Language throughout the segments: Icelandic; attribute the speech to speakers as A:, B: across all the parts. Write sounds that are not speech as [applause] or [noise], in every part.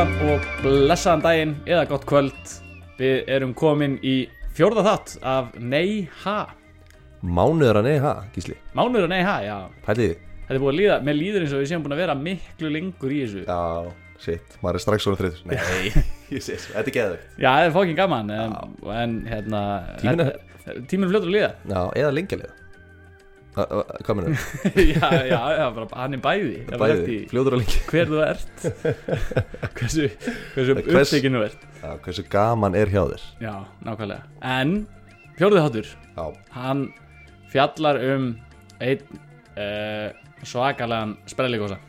A: Góðan og blessaðan daginn eða gott kvöld. Við erum komin í fjórða þátt af Nei Ha.
B: Mánuður að nei, ha, gísli.
A: Mánuður og Nei Ha, já.
B: Pæliði
A: Þetta er búið að líða, mér líður eins og við séum búin að vera miklu lengur í þessu.
B: Já, shit, maður er strax svona þreytur Nei, [laughs] ég sé þetta er geðvegt
A: Já, það er fókin gaman En, en hérna
B: Tíminn er-
A: Tíminn er fljótur að líða.
B: Já, eða lengjalega Hvað minnur? [laughs]
A: Já, já, já, bara, hann er bæði. Það
B: Bæði, fljóður að lengja
A: hver þú ert. [laughs] Hversu, hversu
B: Hvers-
A: upptekinn þú ert.
B: Já, hversu gaman er hjá þér?
A: Já, nákvæmlega. En fjórði þáttur.
B: Já,
A: hann fjallar um einn uh, svakalegan sprelligósa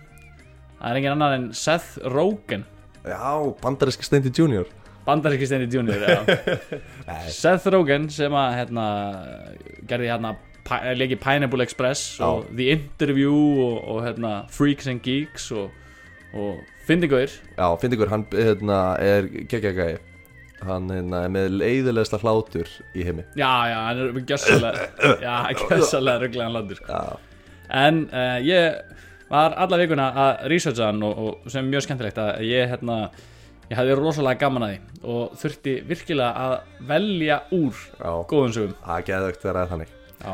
A: það er engin annar en Seth Rogen.
B: Já bandariski Steindi Junior.
A: Bandaríski steindi junior já. [laughs] Seth Rogen sem að hérna, gerði hérna pæ- leiki Pineapple Express
B: Já.
A: og The Interview og, og hérna, Freaks and Geeks og, og Fyndigauður.
B: Já, ykkur, hann hérna, er geggjagæði Hann hérna, er með leiðilegsta hlátur í heimi.
A: Já, já, hann er gjössalega rugglegan landur sko. En uh, ég var alla vikuna að researcha hann og, og sem er mjög skemmtilegt að ég hérna ég hafði rosalega gaman að því og þurfti virkilega að velja úr góðum sögum.
B: Það er það er þannig.
A: Já,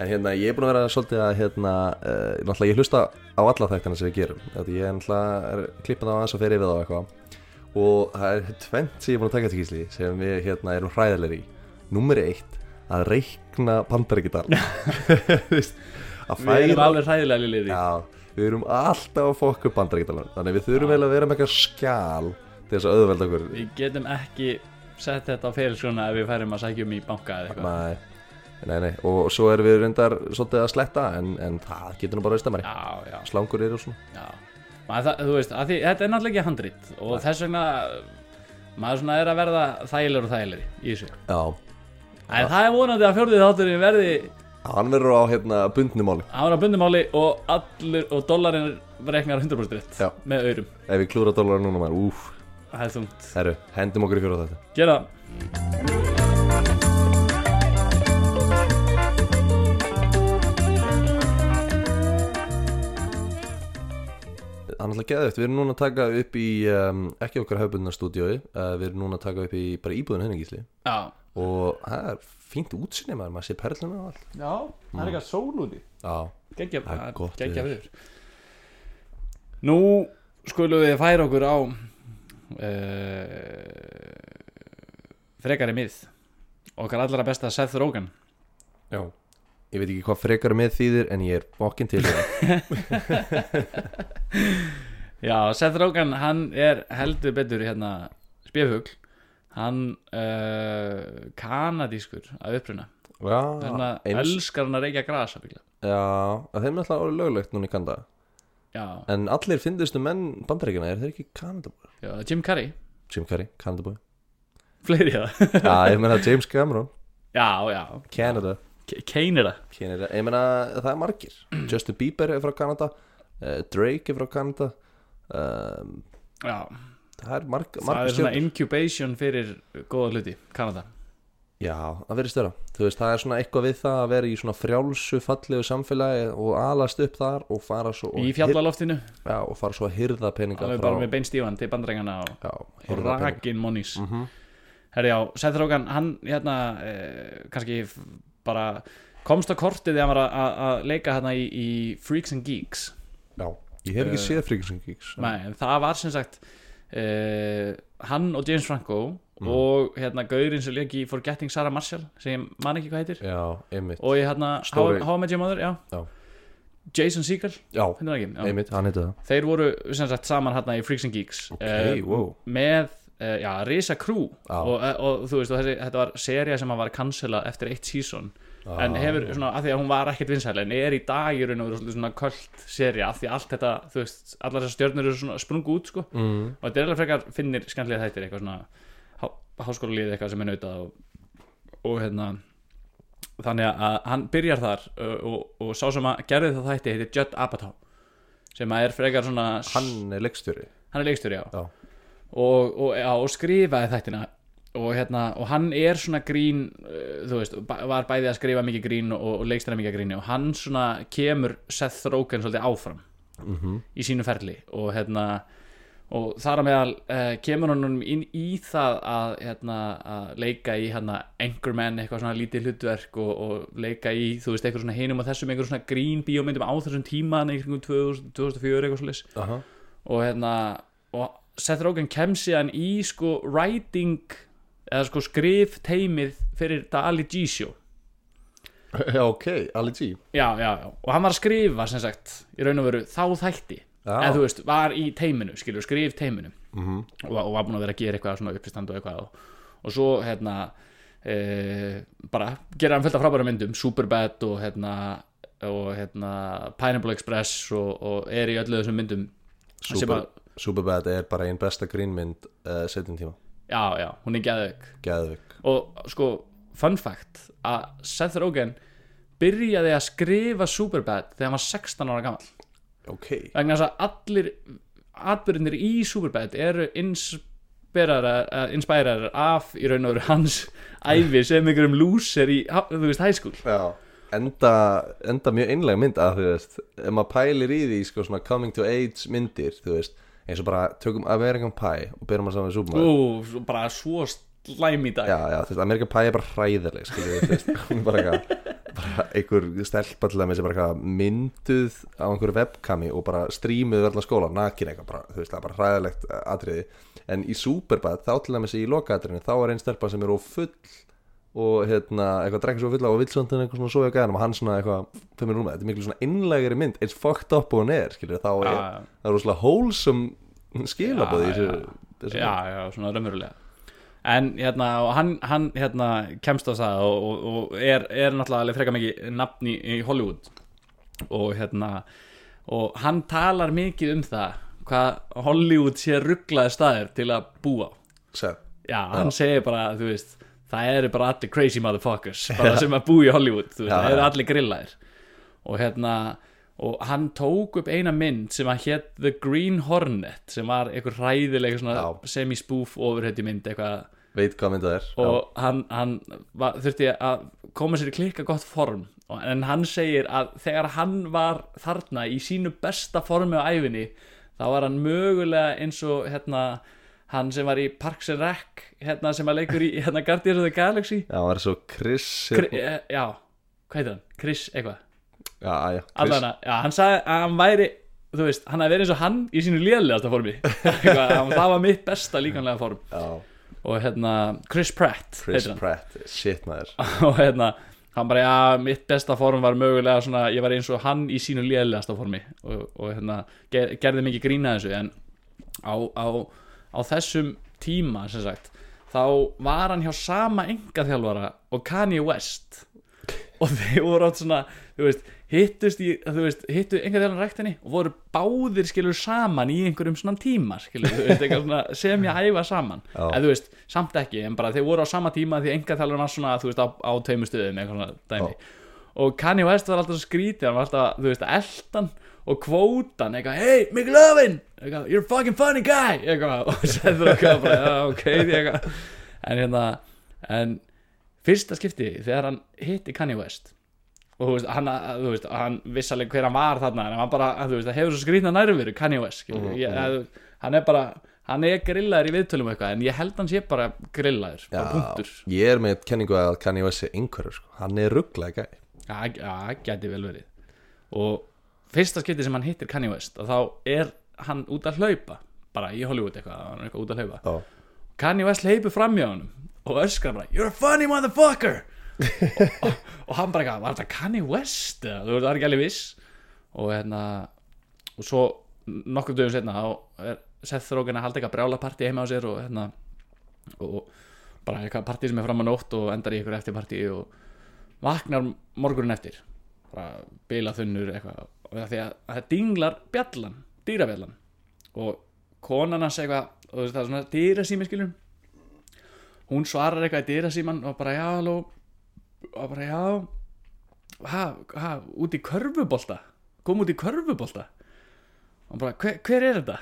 B: En hérna, ég er búin að vera svolítið að hérna, uh, náttúrulega ég hlusta á alla þættina sem við gerum. Þetta ég er náttúrulega klippin á aðeins og fer yfir það og eitthvað. Og það er tvent sem ég er búin að taka til gísli sem við hérna erum hræðilegri í. Númeri eitt, að reikna bandaríkidal [laughs] Að
A: við erum alveg hræðilega liðið því.
B: Já, við erum alltaf að fokka bandaríkidalun Þannig við þurfum eiginlega að vera með eitthvað skjál til þess að auðvelda okkur.
A: Við getum ekki sett þetta á fyrir svona ef við færum að sækja um í banka eða eitthvað.
B: Nei, nei, nei, og svo erum við reyndar svolítið að sletta en, en það getur nú bara
A: já,
B: Slangur eru og svona.
A: Maður, það, Þú veist, því, þetta er náttúrulega ekki handrit og þess vegna maður svona er að verða þægilegur og þægilegri í þessu. En það er vonandi að fjórðið þátturinn verði
B: hann verður á hérna bundnumáli
A: Hann var á bundumáli og og dollarinn reknar 100% rétt með aurum.
B: Ef við klúra dólar núna maður, úf
A: Það er þungt.
B: Herru, hendum okkur í fjóra þetta
A: Gera það
B: Hann er alltaf geðvægt, við erum núna að taka upp í um, ekki okkar hefbundna stúdíói uh, Við erum núna að taka upp í bara íbúðinu henni gísli.
A: Já,
B: Og það er fínt útsinni maður, maður sé perluna og allt.
A: Já það er eitthvað sól úti.
B: Já,
A: Gekkja,
B: Það er gott veður.
A: viður Nú skulum við færa okkur á uh, frekari mið. Okkar allra besta Seth Rogen.
B: Já Ég veit ekki hvað frekar með þýðir en ég er fokkin til það. [laughs]
A: Já, Seth Rogen hann er heldur betur hérna spjöfugl hann uh, kanadískur að uppruna.
B: Já, eins
A: elskar hann að reykja gras ábygglega.
B: Já, þeim er alltaf orðið löglegt núna í Kanda
A: Já,
B: En allir fyndustu menn bandaríkina, er þeir ekki Kanadabúi?
A: já, Jim Carrey.
B: Jim Carrey, Kanadabúi.
A: Fleiri það
B: Já, ég meina James Cameron,
A: Já, já,
B: Canada.
A: K- Er það.
B: Canada. Ég meina það er margir. [clears throat] Justin Bieber er frá Kanada uh, Drake er frá Kanada um,
A: Já,
B: Það er marg,
A: það
B: margir
A: er svona incubation fyrir góða hluti, Kanada.
B: Já, það verður störa Þú veist, það er svona eitthvað við það að vera í svona frjálsu fallegu samfélagi og alast upp þar og fara svo og
A: Í fjallaloftinu,
B: Já, og fara svo að hyrða peninga
A: alveg bara með beinstífan til bandrængana og, og rakin monnís
B: mm -hmm.
A: Herri já, Seth Rogen, hann hérna eh, kannski bara komst á kortið þegar hann var að- að leika hérna í, í Freaks and Geeks.
B: Já, ég hef ekki
A: Eh,
B: séð Freaks and Geeks
A: Nei, en það var sem sagt uh, hann og James Franco
B: Mm.
A: og hérna Gaurinn sem leik í Forgetting Sarah Marshall sem man ekki hvað heitir.
B: Já, einmitt.
A: Og ég hérna How, I Met Your Mother, já,
B: Já.
A: Jason Segel,
B: Já, einmitt, hann heiti það.
A: Þeir voru sem sagt saman hérna í Freaks and Geeks.
B: Ok,
A: eh,
B: wow.
A: með uh, já, Risa Crew. Og, eh, og þú veist, og þessi, þetta var seria sem var cancela eftir eitt season. En hefur svona, af því að hún var ekkert vinsæl en er í dag í raun og veru svona köld seria, af því allt þetta, þú veist allar þessar stjörnur eru svona sprungu út sko.
B: Mm.
A: og þetta er alveg frekar finnir skemmtilega þættir eitthvað svona há, háskólalíð eitthvað sem er nautað og, og hérna þannig að hann byrjar þar uh, og, og sá sem að gerði það þætti heitir Judd Apatow sem að er frekar svona
B: Hann er leikstjóri.
A: Hann er leikstjóri já,
B: Já.
A: Og, og, já, og skrifaði þættina. Og, hérna, og hann er svona grín uh, þú veist, var bæði að skrifa mikið grín og, og leikstæra mikið gríni og hann svona kemur Seth Rogen svolítið áfram
B: mm
A: í sínu ferli og hérna og þar að meðal uh, kemur honum inn í það að, hérna, að leika í hérna, Anchorman, eitthvað svona lítið hlutverk og, og leika í, þú veist, eitthvað svona hinum og þessum, eitthvað svona grín bíómyndum á þessum tíma eitthvað 2000, 2004 eitthvað slis
B: Aha.
A: og hérna og Seth Rogen kem síðan í sko writing eða sko skrif teimið fyrir Dali G show. [laughs]
B: Ok, Ali G.
A: Já, já, já, og hann var að skrifa sem sagt, í raun og veru þá þætti.
B: Já.
A: eða þú veist, var í teiminu, skilur, skrif teiminu
B: Mhm.
A: og, og var búin að vera að gera eitthvað svona uppistand og eitthvað. Og, og svo hérna e, bara gera hann fullt af frábæra myndum. Superbad og hérna og hérna Pineapple Express og, og er í öllu þessum myndum.
B: Super, Superbad er bara einn besta grínmynd uh, setjum tíma,
A: já, já, hún er geðveik.
B: Geðvik
A: og sko, fun fact að Seth Rogen byrjaði að skrifa Superbad þegar hann var 16 ára gamall.
B: Ok,
A: vegna þess að allir atbyrðinir í Superbad eru uh, inspirarar af í raun og veru hans æfi sem einhverjum lúser í, þú veist, high school.
B: Já Enda, enda mjög einlega mynd að þú veist ef maður pælir í því sko coming to age myndir þú veist eins og bara tökum American Pie og byrjum að saman við Superman.
A: Ú, bara svo slæm í dag.
B: Já, já, þú veist, American Pie er bara hræðileg skilju, þú veist, [laughs] hún er bara eitthvað bara einhver stelpa til dæmis er bara eitthvað mynduð á einhverju webcami og bara strímuð verðla skóla, nakin eitthvað bara, þú veist, það er bara hræðilegt uh, atriði. En í Superbad, þá til dæmis í lokatriðinu þá er einn stelpa sem er of full og hérna, eitthvað drekka svo fulla og svona eitthvað svona svo í gæðanum og hann svona eitthvað fyrir rúmið, þetta er miklu svona innlegri mynd eins fucked up og hún er, skilju, þá er
A: Já,
B: það er rosalega wholesome skilabóð í
A: Já,
B: þessu,
A: já, já, svona raunverulega. En hérna, hann, hann hérna, kemst á það og, og, og er, er náttúrulega alveg freka mikið nafn í, í Hollywood. Og hérna og hann talar mikið um það hvað Hollywood sé rugglaði staðir til að búa
B: mynd
A: já, hann segir bara, þú veist það eru bara allir crazy motherfuckers bara sem að búa í Hollywood, veist,
B: Já,
A: það eru
B: já.
A: allir grillaðir og hérna og hann tók upp eina mynd sem að hétt The Green Hornet sem var einhver
B: Já.
A: semi-spoof overhetti mynd eitthvað
B: veit hvað mynd það er já.
A: og hann, hann var, þurfti að koma sér í klikka gott form en hann segir að þegar hann var þarna í sínu besta formi á æfinni þá var hann mögulega eins og hérna hann sem var í Parks and Rec hérna sem að leikur í hérna Guardians of the Galaxy.
B: Já, hann var svo Chris
A: Kri, eh, já, hvað heitir hann? Chris eitthvað.
B: Já, já, Chris.
A: Allana, já, hann sagði að hann væri þú veist, hann hefði verið eins og hann í sínu lélegasta formi. [laughs] Eitthvað, hann- það var mitt besta líkanlega form.
B: Já,
A: og hérna, Chris Pratt
B: Chris
A: heitir hann.
B: Pratt, shit maður. [laughs]
A: Og hérna, hann bara, já, mitt besta form var mögulega svona, ég var eins og hann í sínu lélegasta formi. Og, og hérna, ger, gerði mikið grína þessu en á, á, á þessum tíma, sem sagt þá var hann hjá sama engaþjálfara og Kanye West. Og þeir voru átt svona þú veist, hittust í, þú veist, hittu engaþjálfara ræktinni og voru báðir skilur saman í einhverjum svona tíma skilur, þú veist, eitthvað svona sem ég æfa saman.
B: Já.
A: eða þú veist, samt ekki en bara þeir voru á sama tíma því engaþjálfara var svona, þú veist, á, á tveimur stöðum eitthvað svona dæmi. Og Kanye West var alltaf skrítið hann var alltaf, þú veist, eldan og kvótan, eitthvað, hey, McLovin eitthvað, you're a fucking funny guy! Eitthvað, og [laughs] setður eitthvað bara, já, ok því eitthvað, en hérna en fyrsta skipti þegar hann hitti Kanye West og þú veist, hann, þú veist, hann vissalega hver hann var þarna, en hann bara, þú veist, það hefur svo skrítna nærveru Kanye West, skilur,
B: Mhm,
A: ég, að, hann er bara hann er grillaður í viðtölum eitthvað en ég held hann sé bara grillaður, bara punktur.
B: ég er með kenningu að Kanye West er einhverjur sko. Hann er rugglega gæ
A: Já, það geti vel verið. Og fyrsta skipti sem hann hittir Kanye West og þá er hann út að hlaupa bara í Hollywood eitthvað, hann er eitthvað út að hlaupa.
B: Já,
A: Kanye West leipur fram hjá honum og öskar bara, you're a funny motherfucker! Og, [laughs] og, og hann bara eitthvað, var þetta Kanye West þú veist, það er ekki alveg viss. Og hérna og svo nokkur dögum setna þá er Seth Rogen að halda eitthvað brjála partí heima á sér og hérna og bara eitthvað partí sem er fram á nótt og endar í eitthvað eftir partí og vaknar morgunin eftir. Bara bila þunnur eitthvað og það því að það dinglar bjallan dýrabjallan og konan hans eitthvað og það er svona dýrasími skilur hún svarar eitthvað í dýrasíman og bara já, halló. Og bara já. Ha, ha, út í körfubolta? Kom út í körfubolta? Og bara, hver, hver er þetta?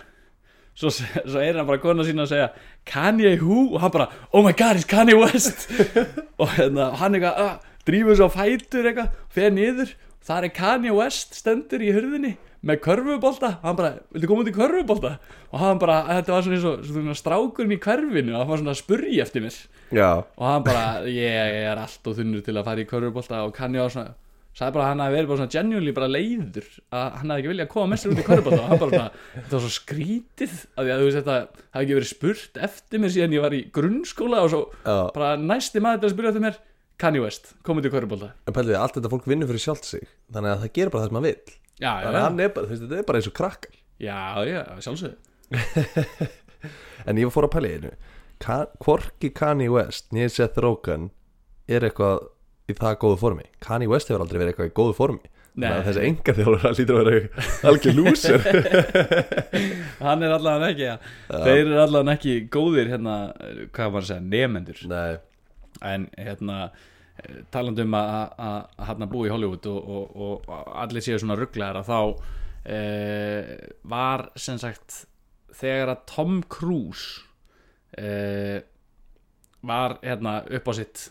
A: Svo, svo er hann bara kona sína að segja Kanye who? Og hann bara, oh my god, it's Kanye West. [laughs] Og hérna, hann eitthvað uh, drífur svo fætur eitthvað, fer niður þar er Kanye West stendur í hurðinni með körfubolta. Hann bara, viltu koma út í körfubolta? Og hann bara, þetta var svona eins og svona strákurinn í hverfinu og hann var svona að spurja eftir mér.
B: Já,
A: og hann bara, ég er allt og þunnur til að fara í körfubolta. Og ég á svona sagði bara að hann hafi verið bara svona genuinely bara leiður að hann hafi ekki viljað að koma með sér út í körfubolta. Og hann bara svona, þetta var svo skrítið að því að þú veist þetta hafi ekki verið spurt eftir mér síðan ég var í grunnskóla og svo
B: já.
A: bara næsti maður til að spyrja eftir mér Kanye West, komið til körfubolta.
B: En pæliði, allt þetta fólk vinnur fyrir sjálft sig Þannig að það gerir bara það sem maður vill.
A: Já, já,
B: Þannig að
A: já,
B: hann er bara, þú veist, þetta er bara eins og krakkar.
A: Já, já, sjálfsögðu. [laughs]
B: En ég fór að pæla í einu. Ka- Hvorki Kanye West nýja Seth Rogen er eitthvað í það góðu formi. Kanye West hefur aldrei verið eitthvað í góðu formi. Þannig að þessi enga þjálfur lítur að vera algjör lúsir [laughs]
A: hann er allavega ekki ja. þeir eru allavega ekki góðir hérna, hvað var að segja, nefendur
B: Nei,
A: en hérna eh, talandi um að, að, að hann búi í Hollywood og, og, og allir séu svona rugglegar að þá e, var sem sagt þegar að Tom Cruise e, var hérna upp á sitt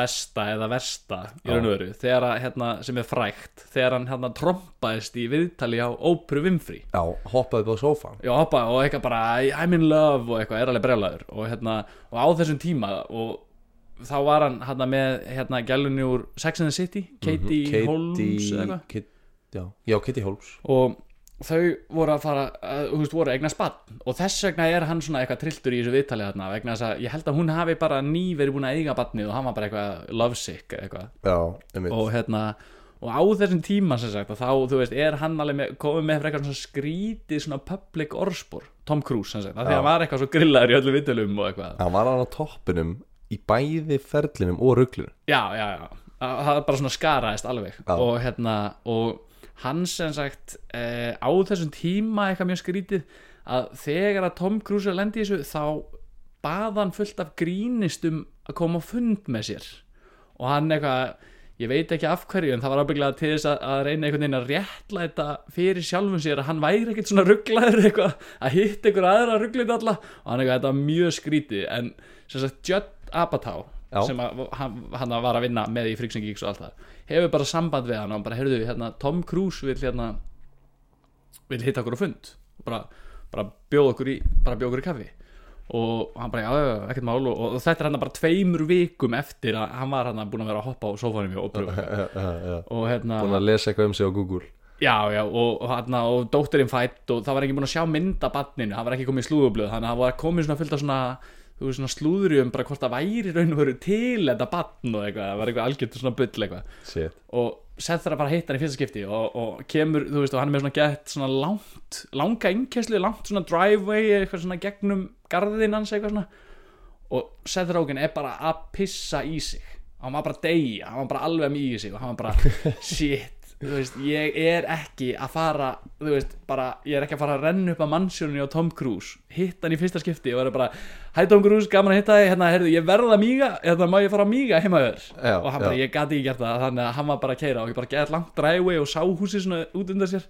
A: besta eða versta í raun og veru þegar að hérna sem er frægt þegar hann hérna trompaðist í viðtali á Óperu Winfrey.
B: Já, hoppaði upp á sófan
A: Já, hoppa og eitthvað bara I'm in love og eitthvað er alveg brjálæður og, hérna, og á þessum tíma og þá var hann hérna, með hérna, gælunni úr Sex and the City Katie, Holmes eða
B: Kit, já, já, Kitty Holmes.
A: Og þau voru að fara þú veist, voru að eigna spann og þess vegna er hann svona eitthvað trilltur í þessu viðtali þarna vegna þess að ég held að hún hafi bara ný verið búin að eiga bannið og hann var bara eitthvað lovesick eitthvað.
B: Já,
A: og hérna og á þessum tíma sem sagt þá þú veist er hann alveg með, komið með eitthvað svona skrítið svona public orðspor Tom Cruise sem sagt að því
B: Já.
A: að hann var eitthvað svo grillaður í öllu viðtölum og eitthvað.
B: Hann var hann á toppinum í bæði ferlinum og ruglinum
A: já já já. Að- það bara svona skaraðist alveg.
B: Já.
A: og hérna og hann sem sagt eh, á þessum tíma eitthvað mjög skrítið að þegar að Tom Cruise er að lendi í þessu þá bað hann fullt af grínistum að koma á fund með sér. Og hann eitthvað ég veit ekki af hverju en það var ábygglega til þess að, að reyna einhvern veginn að réttlæta fyrir sjálfum sér að hann væri ekkert svona rugglaður eitthvað að hitta einhver aðra rugglit alla og hann eitthvað þetta var mjög skrítið. En sem sagt Judd Apatow
B: Já.
A: sem að, hann, hann var að vinna með í and Geeks og allt það hefur bara samband við hann og bara heyrðu hérna Tom Cruise vil hérna vil hitta okkur á fund. Bara, bara bjóða okkur í bara bjóða okkur í kaffi. Og hann bara, já, ekkert mál. Og, og þetta er hann bara tveimur vikum eftir að hann var hann búin að vera að hoppa á sófanum og,
B: já.
A: og hérna
B: Búin að lesa eitthvað um sig á Google.
A: Já, já, og, hérna, og dóttirinn fætt og það var ekki búin að sjá mynd af badninu það var ekki komið í slúðublöð þannig að það var komið svona fullt af svona þú veist svona slúðri um bara hvort það væri raun og veru til þetta badn og eitthvað, það var eitthvað algjört svona bull eitthvað.
B: Shit.
A: Og Seth þarf að fara að hitta hann í fyrsta skipti og, og kemur, þú veist, og hann er með svona gett svona langt, langa innkesslu langt svona driveway, eitthvað svona gegnum garðinn hans eitthvað svona. Og Seth Rogen er bara að pissa í sig. Hann var bara að deyja, hann var bara alveg að mýja sig og hann var bara, [laughs] shit þú veist, ég er ekki að fara þú veist, bara, ég er ekki að fara að renna upp að mannsjónunni á Tom Cruise hitta hann í fyrsta skipti og vera bara hæ Tom Cruise, gaman að hitta þig, hérna, heyrðu, ég verða að míga hérna, má ég fara að míga heima þér?
B: Já,
A: og hann bara,
B: já.
A: ég gati ekki gert það. Þannig að hann var bara að keira og ég bara gett langt driveway og sá húsið svona út undan sér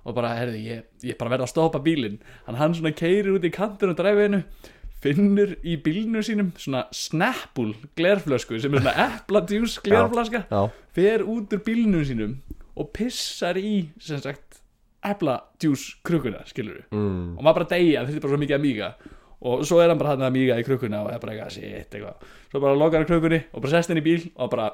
A: og bara, heyrðu, ég, ég bara verða að stoppa bílinn. Hann hann svona keirir út í kantur og drivewaynu finnur í bílnu sínum svona snappul glerflösku sem er svona [laughs] epladjús glerflaska fer út úr bílnum sínum og pissar í sem sagt epladjús krukuna skilur
B: mm.
A: og maður bara deyja, þetta er bara svo mikið að míga. Og svo er hann bara hann að míga í krukuna og er bara eitthvað, shit, eitthvað. Svo bara lokar hann krukunni og bara sest inn í bíl og bara,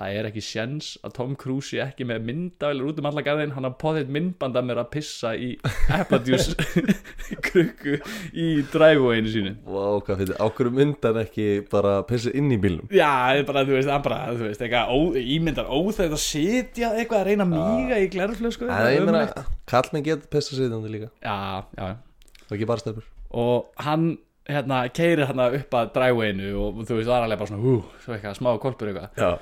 A: það er ekki sjens að Tom Cruise sé ekki með myndavilar út um alla garðin, hann har potið myndbanda með að pissa í epladjús [laughs] krukku í drivewayinu sínu.
B: Vá, hvað fyrir, ákveður myndan ekki bara pissa inn í bílnum?
A: Já, það er bara, þú veist, bara, þú veist, eitthvað ó, ímyndar óþægt að sitja eitthvað að reyna að míga í glerflösku
B: En ég meina, kallmenn getur pissa sitjandi líka.
A: Já, já,
B: Það er ekki bara stelpur.
A: Og hann hérna keirir hann upp að drivewaynu og þú veist, var alveg bara svona hú, svo eitthvað, smá kolpur eitthvað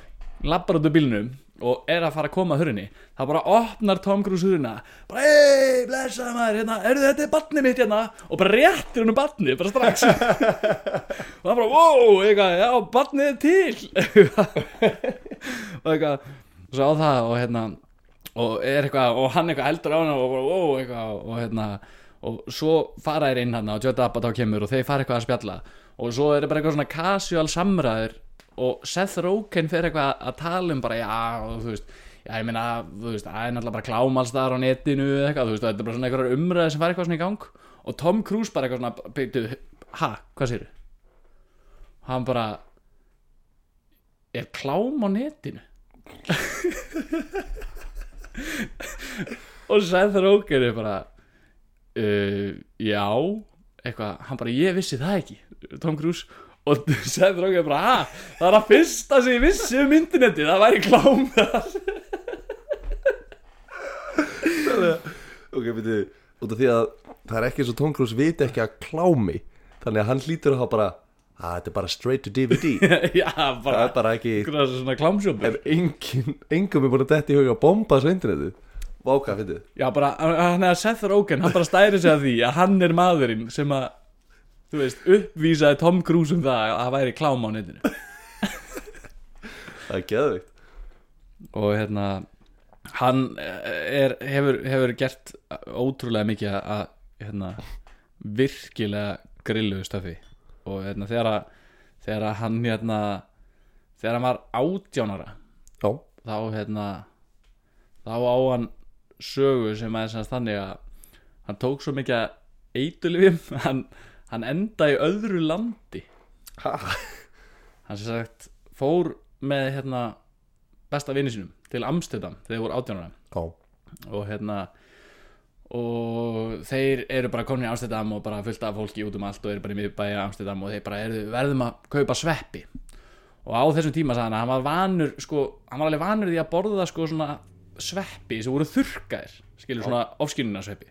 A: lappar út úr bílnum og er að fara að koma að hurrinni þá bara opnar Tom Cruise hurrina bara, ei, blessa maður, hérna, eru þetta er barnið mitt hérna og bara réttir hann um barnið, bara strax. [laughs] Og hann bara, wow, eitthvað, já, barnið er til. [laughs] Og eitthvað og svo á það og hérna og er eitthvað, og hann eitthvað heldur á hann og bara, wow, eitthvað, og hérna og svo fara þér inn hann og Judd Apatow kemur og þeir fara eitthvað að spjalla. Og svo er bara eitthvað svona casual samræður og Seth Rogen fer eitthvað að tala um bara já, þú veist, já, ég meina, þú veist, það er náttúrulega bara klámalstaðar á netinu eða eitthvað, þú veist, þetta er bara svona einhverjar umræði sem fær eitthvað svona í gang. Og Tom Cruise bara eitthvað svona, byrju, ha, hvað sér hann bara er klám á netinu? [laughs] Og Seth Rogen er bara uh, já. Eitthvað, hann bara, ég vissi það ekki. Tom Cruise og Seth Rogen bara, ha, það er að fyrsta sem ég vissi um interneti, það væri klám.
B: Ok, veitu, út af því að það er ekki eins og Tom Cruise viti ekki að klámi Þannig að hann hlýtur að hafa bara að þetta er bara straight to DVD [laughs]
A: já,
B: Það
A: bara,
B: er bara ekki En engin, engum er búin að detti í huga að bomba þessu internetið. Váka, finnstu
A: Já, bara, hann er að Seth Rogen, hann bara stæri sig að því að hann er maðurinn sem að, þú veist, uppvísaði Tom Cruise um það að það væri klám á netinu.
B: Það er geðvikt
A: Og hérna, hann er, hefur, hefur gert ótrúlega mikið að, hérna, virkilega grilluðu stöfi. Og hérna, þegar að, þegar að hann, hérna, þegar hann var átjánara,
B: Já,
A: þá, hérna, þá á hann sögu sem semst þannig að hann tók svo mikið að eitulifjum [laughs] hann, hann enda í öðru landi.
B: Ha,
A: hann sem sagt fór með hérna besta vinni sinum til Amsterdam þegar þeir voru átjánara
B: já,
A: og hérna og þeir eru bara komin í Amsterdam og bara fullt af fólki út um allt og eru bara í miðbæja Amsterdam og þeir bara eru, verðum að kaupa sveppi. Og á þessum tíma sagði hann að hann var vanur sko, hann var alveg vanur því að borða sko svona sveppi sem voru þurrkaðir skilur svona ofskynuna sveppi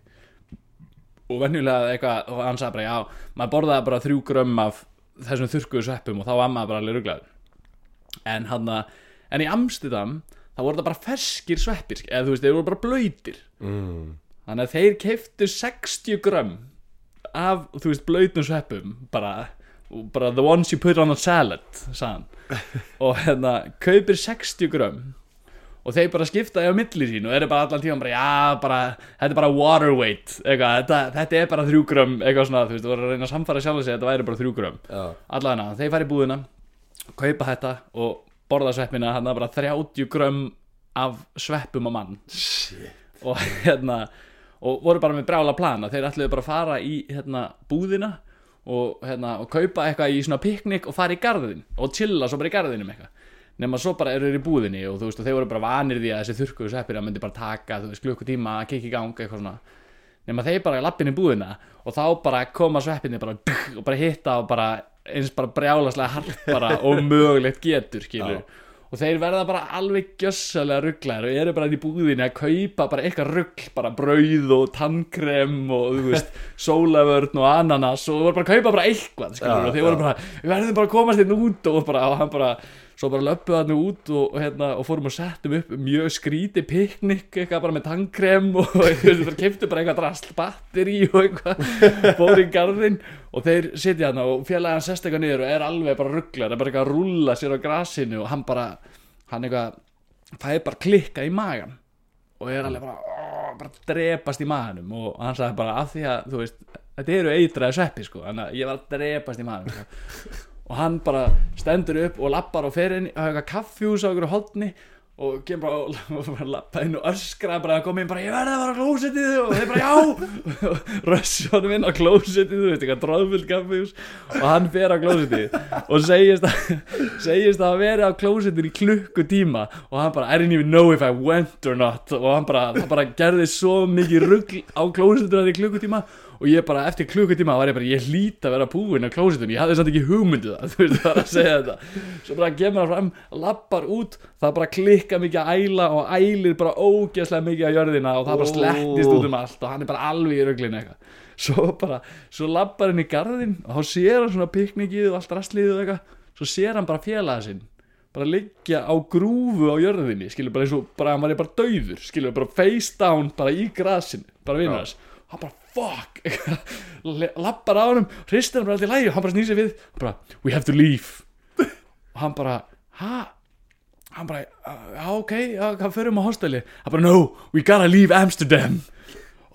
A: og venjulega eitthvað og hann sagði bara já, maður borðaði bara þrjú grömm af þessum þurrkuðu sveppum og þá var maður bara alveg ruglaður. En hann að, en í Amsterdam þá voru það bara ferskir sveppir eða þú veist, þeir voru bara blöytir
B: mm,
A: Þannig að þeir keiftu 60 grömm af, þú veist, blöytum sveppum bara, bara the ones you put on a salad sagðan [laughs] og hérna, kaupir 60 grömm og þeir bara skiptaði á milli sín og eru bara allan tíma bara, já, bara þetta er bara water weight, eitthvað þetta, þetta er bara 3 grömm, eitthvað svona, þú veist, þú voru að reyna að samfara sjálf að segja að þetta væri bara 3 grömm
B: já.
A: Allavega, þeir fara í búðina kaupa þetta og borða sveppina hann bara 30 grömm af sveppum á mann.
B: Shit.
A: Og hérna og voru bara með brála plana þeir ætluðu bara að fara í hérna, búðina og, hérna, og kaupa eitthvað í svona piknik og fara í garðin og chilla svo bara í garðinum eitthvað nema svo bara eru þeir í búðinni og þú veist og þeir voru bara vanir því að þessi þurrkuðu sveppir að myndi bara taka þú veist klukkutíma að kikki í gang eitthvað svona. Nema þeir bara lappin í búðina og þá bara koma sveppinni bara og bara hitta og bara eins bara brjálaslega hart bara [laughs] og mögulegt getur skilur. Og þeir verða bara alveg gjössalega rugglar og eru bara í búðinni að kaupa bara eitthvað ruggl, bara brauð og tannkrem og þú veist [laughs] sólavörn og ananas og voru bara að kaupa bara eitthvað skilur,
B: Já,
A: og þeir voru
B: já.
A: bara, við verðum bara að komast inn út og, bara, og hann bara, svo bara löppuð hann út og, og, hérna, og fórum og settum upp mjög skríti piknik eitthvað bara með tannkrem og [laughs] keftu bara eitthvað drast batteri og eitthvað [laughs] fór í garðinn og þeir sitja hann og félagi hann sest eitthvað niður og er alveg bara rugglar, er bara eitthvað að rúlla sér á grasinu og hann bara hann eitthvað, er bara klikka í magan og er alveg bara, bara drepast í maganum og hann sagði bara af því að þú veist, þetta eru eitraði sveppi sko, þannig að ég var að drepast í maganum sko. [laughs] og hann bara stendur upp og lappar á ferinn á eitthvað kaffjús á einhverju hodni og kemur bara og, [laughs] og bara lappa inn og öskra bara að koma inn bara ég verði að fara á klósettið og þeir bara já. Og [laughs] rössi honum inn á klósettið þú veist eitthvað dráðfullt kaffjús og hann fer á klósettið og segist að [laughs] segist að vera á klósettið í klukkutíma og hann bara I didn't even know if I went or not. Og hann bara, bara gerði svo mikið rugl á klósettið í klukkutíma og ég bara eftir klukkutíma var ég bara ég hlýt að vera búinn á klósitun ég hafði samt ekki hugmyndu það [laughs] þú veist það var að segja þetta. Svo bara kemur hann fram, lappar út það bara klikka mikið að æla og ælir bara ógeðslega mikið á jörðina og það bara slettist út um allt og hann er bara alveg í röglinu eitthvað. [laughs] Svo bara, svo lappar hann í garðin og þá sér hann svona piknikið og allt rastlið og eitthvað. Svo sér hann bara félaga sinn bara liggja á grúfu á jörðinni skilur bara eins og, bara hann var bara dauður skilur bara face down bara í grasinu bara hans. Hann bara fuck. [laughs] Lappar á honum, hristir hann bara alltaf í lægi hann bara snýr sig við, hann bara we have to leave. Og hann bara ha? Hann bara, já ok, já, hann förum á hosteli hann bara no, we gotta leave Amsterdam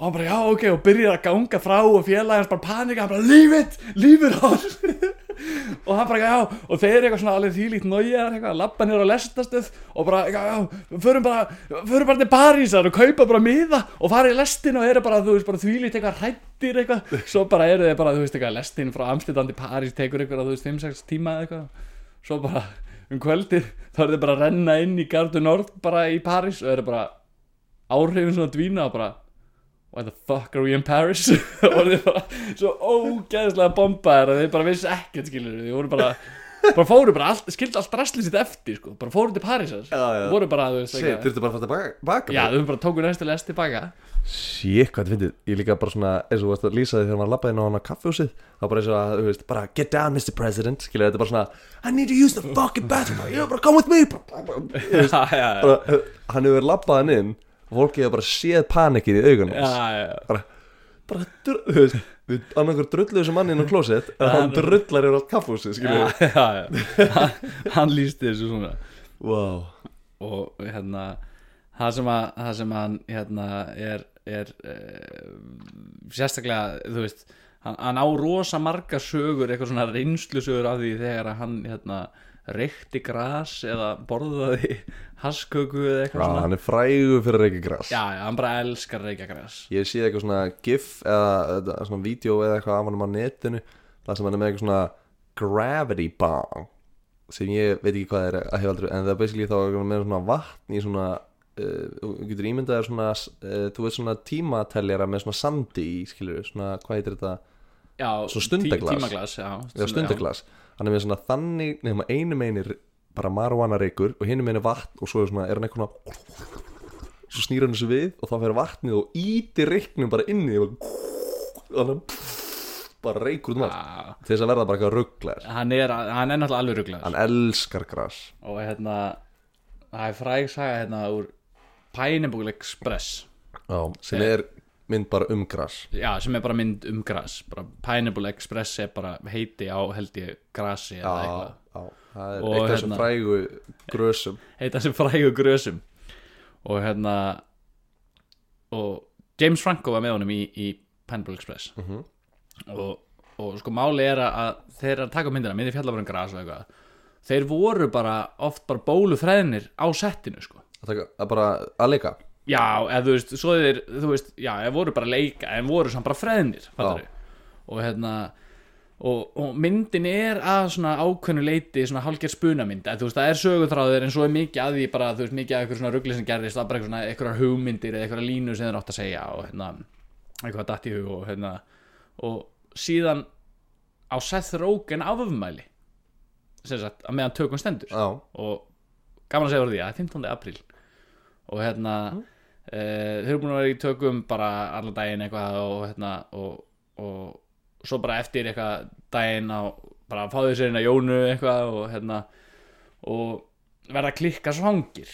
A: og hann bara já ok og byrjar að ganga frá og félagast bara panika, hann bara it all [laughs] og hann bara, já, og þeir eru eitthvað svona alveg þýlíkt eitthvað, lappa niður á lestastöð og bara, já, förum bara förum bara til Parísar og kaupa bara miða og fara í lestin og eru bara, þú veist, bara þýlíkt eitthvað hrættir eitthvað, svo bara eru þeir bara, þú veist, eitthvað, lestin frá Amsterdam til París tekur eitthvað, þú veist, 5-6 tíma eitthvað. Svo bara, um kvöldið þá eru þeir bara að renna inn í Gardu Nord bara í París og eru bara áhrifin svona dvína og bara why the fuck are we in Paris? [laughs] Og þeir bara svo ógeðslega bombaðir að þeir bara vissi ekkert skilur þeir voru bara bara fóru bara allt, skildi allt rastlið sitt eftir sko, bara fóru til Parísar.
B: Já.
A: voru bara, þú veist, eitthvað
B: þurftu bara að tilbaka baka
A: já, þau bara tóku næstu lest tilbaka.
B: Shit, hvað þetta fyndið. Ég líka bara svona, eins og þú varst að lýsa því þegar maður lappaði inn á hana kaffehúsið þá bara eins og að, þú veist, bara get down Mr. President. Skilja þetta er bara svona I need to use the fucking bathroom. Yeah, bara come with me. Bara, [laughs] hann hefur lappað hann inn og fólki hefur bara séð panikið í augunum bara, bara, dr- þú veist við annarkur drullu þessu manni inn á klósett en hann drullar yfir allt
A: já. hann, hann lísti þessu svona
B: wow.
A: og hérna það sem, að, það sem hann hérna er, er uh, sérstaklega þú veist hann, hann á rosa marga sögur eitthvað svona reynslu sögur af því þegar hann hérna reykti gras eða borðaði hasköku eða
B: Já,
A: eitthvað svona.
B: hann er frægur fyrir reykja gras.
A: Já, já, hann bara elskar reykja gras.
B: Ég sé eitthvað svona gif eða, svona vídeo eða eitthvað af hann á netinu þar sem hann er með eitthvað svona gravity bong sem ég veit ekki hvað er að hefa aldrei en það er basically þá eitthvað með svona vatn í svona uh, þú getur ímyndað þér svona uh, þú veist svona tímateljara með svona sandi í skilur svona hvað heitir þetta?
A: Já,
B: Svo stundaglas.
A: tí, tímaglas, já,
B: Já, stundaglas hann er með svona þannig nefnum einu meinir bara marihuana reykur og hinu meinir vatn og svo er, svona, er hann eitthvað svo snýr hann þessu við og þá fer vatnið og íti reyknum bara inn í því og þannig að bara reykur út um allt. Til þess að verða bara eitthvað rugglar
A: hann er, hann er náttúrulega alveg rugglaður
B: hann elskar gras.
A: Og hérna það er fræg saga hérna úr Pineapple Express.
B: Já, sem er mynd bara um gras.
A: Já, sem er bara mynd um gras. Bara Pineapple Express er bara heiti á held ég grasi eða eitthvað.
B: það er
A: Og
B: eitt af þessum
A: hérna-
B: frægu grösum.
A: Heita sem frægu grösum. Og hérna og James Franco var með honum í, í Pineapple Express.
B: Mhm.
A: og, og sko máli er að þeir eru að taka upp myndina, myndi fjalla bara um gras og eitthvað. Þeir voru bara oft bara bólufræðinir á settinu sko.
B: Að, taka, að bara að leika
A: Já, eða þú veist, svo þeir, þú veist, já, þeir voru bara að leika, en voru samt bara freðnir, fattar og hérna, og, og myndin er að svona ákveðnu leiti svona hálfgerð spunamynd, eða þú veist, það er sögutráður en svo er mikið að því bara, þú veist, mikið að eitthvað svona ruggli sem gerðist, það er bara eitthvað svona eitthvað hugmyndir eða eitthvað línu sem þeir átt að segja og hérna, eitthvað datt í hug og hérna, og síðan á Seth Rogen afumæli sem sagt, að meðan tökum stendur.
B: Já,
A: og gaman að segja voru því að 15. apríl. Og hérna mm. Þeir eru búin að vera í tökum bara allan daginn eitthvað og hérna og, og svo bara eftir eitthvað daginn á bara að fá því sér inn að jónu eitthvað og hérna og verða að klikka svangir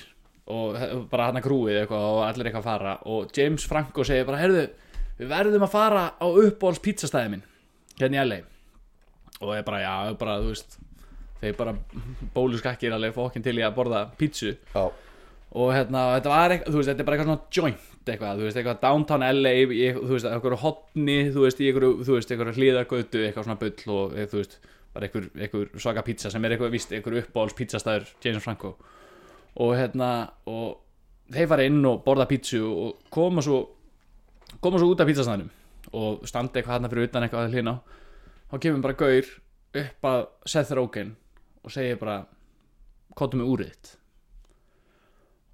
A: og bara hann að krúið eitthvað og allir eitthvað að fara. Og James Franco segir bara heyrðu, við verðum að fara á uppbóls pizzastæði minn hérna í LA og ég bara, já, bara, þú veist þeir bara bólu skakkir alveg fókin til í að borða pítsu.
B: Já,
A: og hérna, þetta var eitthvað, þú veist, þetta er bara eitthvað svona joint eitthvað, þú veist, eitthvað downtown LA í, þú veist, eitthvað hotni, þú veist, í eitthvað, þú veist, eitthvað hlýðagötu, eitthvað svona bull og, eh, þú veist, bara eitthvað, eitthvað svaka pizza sem er eitthvað, víst, eitthvað uppáhalds pizzastæður James Franco. Og hérna, og þeir fara inn og borða pítsu og koma svo koma svo út af pizzastæðinum og standa eitthvað hérna fyrir utan eitthvað að hlýna. Þá kemur bara gaur upp að Seth Rogen og segir bara kottum með úrið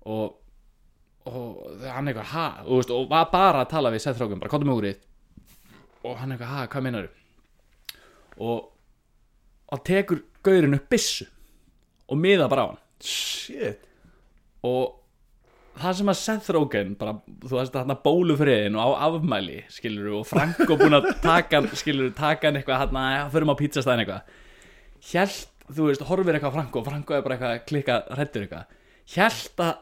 A: og og hann eitthvað ha? Og, veist, og var bara að tala við Seth Rogen bara kottum með úrið. Og hann eitthvað ha, hvað meinar og og tekur gaurinn upp byssu og miða bara á hann.
B: Shit.
A: Og það sem að Seth Rogen bara, þú veist hann bólufriðin og á afmæli skilur og Franko búin að taka hann skilur, taka hann eitthvað hann að förum á pizzastæðin eitthvað. Hjælt, þú veist, horfir eitthvað Franko og Franko er bara eitthvað að klikka hrættur eitthvað. Hjælt að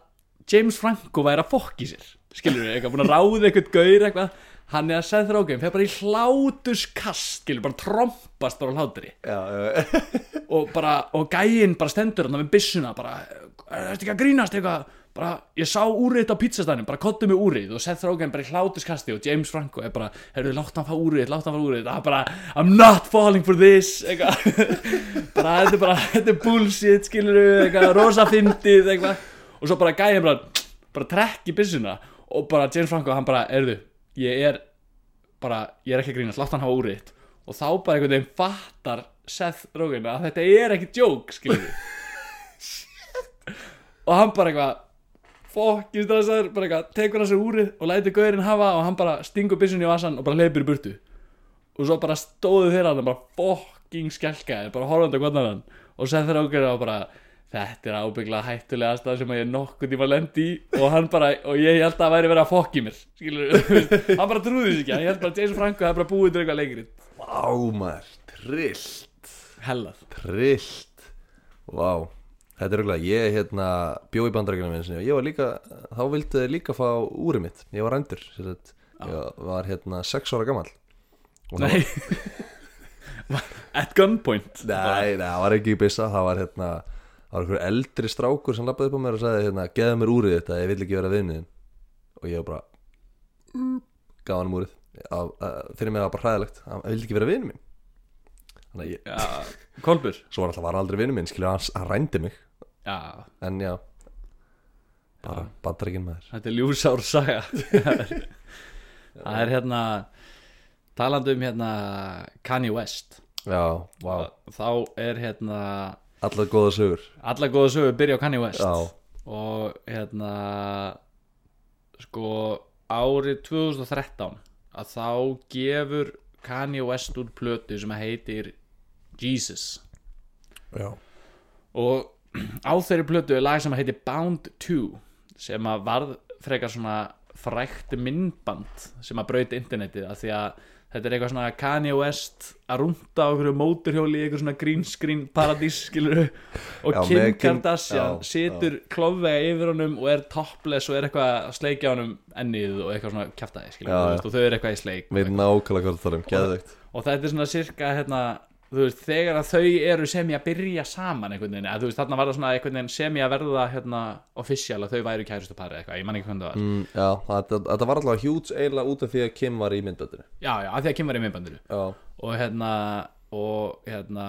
A: James Franco væri að fokki sér skilur við, eitthvað búin að ráða eitthvað gaur eitthvað. Hann er að Seth Rogen fer bara í hlátuskast skilur, bara trompast bara á
B: já, [laughs]
A: og bara, og gæinn bara stendur hann með byssuna bara, ertu ekki að grínast eitthvað? Bara, ég sá úrið á pizzastæðinu, bara kottu mig úrið. Og Seth Rogen bara í hlátuskasti og James Franco er bara, heyrðu, látt hann fá úrið, látt hann fá úrið. Það er bara, I'm not falling for this eitthvað. [laughs] Bara, þetta er bara, þetta er bullshit, skilur eitthvað, rosa fyndið, eitthvað og svo bara gæði bara, bara trekk í byssuna og bara James Franco, hann bara, heyrðu ég er bara, ég er ekki að grínast, látt hann hafa úrið og þá bara einhvern veginn fattar Seth Rogen að þetta er ekki joke, skilur [laughs] og hann bara eitthvað fokkist þessar, bara eitthvað, tekur hans úrið og lætur gaurinn hafa og hann bara stingur byssunni í vasan og bara hleypir í burtu. Og svo bara stóðu þeirra hann bara fokking skelkaði, bara horfandi á hvernig hann og Seth Rogen og bara þetta er ábygglega hættulega aðstæð sem ég nokkuð tíma lendi í og hann bara og ég held að það væri verið að fokki mér skilur, [laughs] hann bara trúði þessu ekki hann held bara að Jason Franco hefði bara búið til eitthvað leikri
B: Vá maður, trillt.
A: Hellað.
B: Trillt. Vá Þetta er auðvitað, ég hérna bjó í bandarækjunum einu sinni og ég var líka, þá vildi þið líka fá úrið mitt, ég var rændur ég var hérna sex ára gammal Og það
A: nei. [laughs] At gunpoint.
B: Nei, það var ekki í byssa, það var hérna það var einhver eldri strákur sem lappaði upp á mér og sagði hérna, geðu mér úrið þetta, ég vil ekki vera vinniðin og ég var bara gaf hann úrið. Á- að- fyrir mig var bara hræðilegt, hann vildi ekki vera vinnu minn. Þannig að ég,
A: já, Kolbur
B: svo var alltaf var aldrei vinnu minn? Skilur hann, hann rændi mig,
A: já,
B: en já. Bara bandarækinn maður.
A: Þetta er ljúsár saga. [laughs] Það er hérna talandi um hérna Kanye West.
B: Já, vá,
A: þá er hérna
B: allar góða sögur.
A: Alla góða sögur byrja á Kanye West.
B: Já,
A: og hérna sko árið 2013 að þá gefur Kanye West úr plötu sem heitir Jesus.
B: Já,
A: og á þeirri plötu er lag sem heitir Bound 2 sem að varð frekar svona frækt myndband sem að brauti internetið af því að þetta er eitthvað svona Kanye West að rúnda á einhverju móturhjóli í eitthvað svona green screen paradís skilur [laughs] og
B: Já,
A: Kim Kardashian
B: já,
A: situr klofvega yfir honum og er topless og er eitthvað að sleikja honum ennið og eitthvað svona kjaftaði skilur
B: Já,
A: þú
B: já.
A: veist, og þau eru eitthvað í sleik
B: veit nákvæmlega hvað það er um, geðveikt.
A: Og þetta er svona sirka hérna, veist, þegar að þau eru sem ég að byrja saman einhvern veginn, að þú veist, þarna var það svona einhvern veginn sem ég að verða hérna official að þau væru kærustu pari eitthvað, ég man ekki hvernig það var.
B: Mm, já, þetta, þetta var alltaf hjúts eiginlega út af því að Kim var í myndböndinu
A: já, já, að því að Kim var í myndbandinu.
B: Já,
A: og hérna, og hérna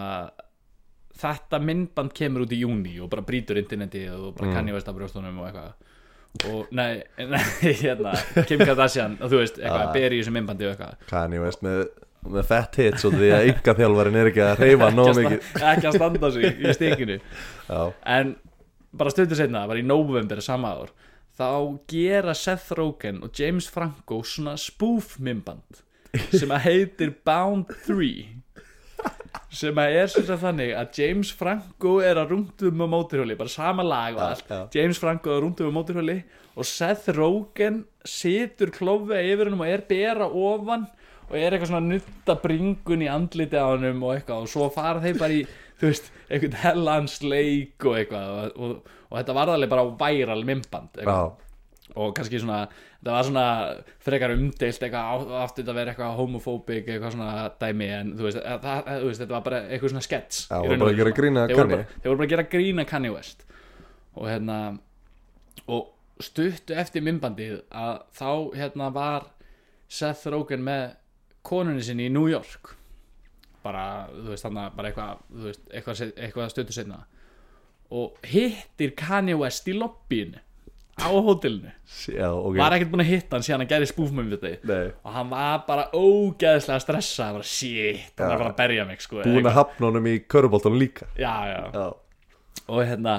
A: þetta myndband kemur út í júni og bara brýtur interneti og bara
B: Mm.
A: kann ég veist af brjóstunum og eitthvað. Og nei, [laughs] nei, hérna Kim Kardashian, og þú veist, eitthvað,
B: Ah.
A: ber í þessu myndbandi og eitthvað.
B: Kanye West með, með fett hits og því að ynga þjálfarin er ekki að reyfa nóg mikið.
A: ekki að standa sig í stikinu. [laughs]
B: Já,
A: en bara stundur setna, bara í november sama ár, þá gera Seth Rogen og James Franco svona spoof myndband sem að heitir Bound 3 sem að er sagt þannig að James Franco er að rúndum á móturhjóli, bara sama lag og allt,
B: já.
A: James Franco er að rúndum á móturhjóli og Seth Rogen situr klófið yfir hennum og er bera ofan og er eitthvað svona nutta bringun í andliti á hennum og eitthvað og svo fara þeir bara í þú veist, eitthvað hellans leik og eitthvað og, og, og þetta var alveg bara væral mymband
B: já,
A: og kannski svona þetta var svona frekar umdeilt eitthvað þetta að vera eitthvað homofóbik eitthvað svona dæmi en þú veist, að, það, þú veist þetta var bara eitthvað svona skets
B: já, var bara að gera grína
A: þeir voru,
B: Kanye.
A: bara, þeir voru bara að gera grína Kanye West. Og hérna og stuttu eftir mymbandið að þá hérna var Seth Rogen með konunni sinni í New York. Bara, þú veist, þannig bara eitthvað þú veist, eitthvað, eitthvað stuttu setna og hittir Kanye West í lobbyinu á hótelinu.
B: Já, ok.
A: Var ekkert búin að hitta hann síðan hann gerði spúfmum við
B: Nei.
A: og hann var bara ógeðslega stressað bara shit, hann var bara að berja mig sko,
B: búin að hafna honum í köruboltanum líka.
A: Já, já,
B: já,
A: og hérna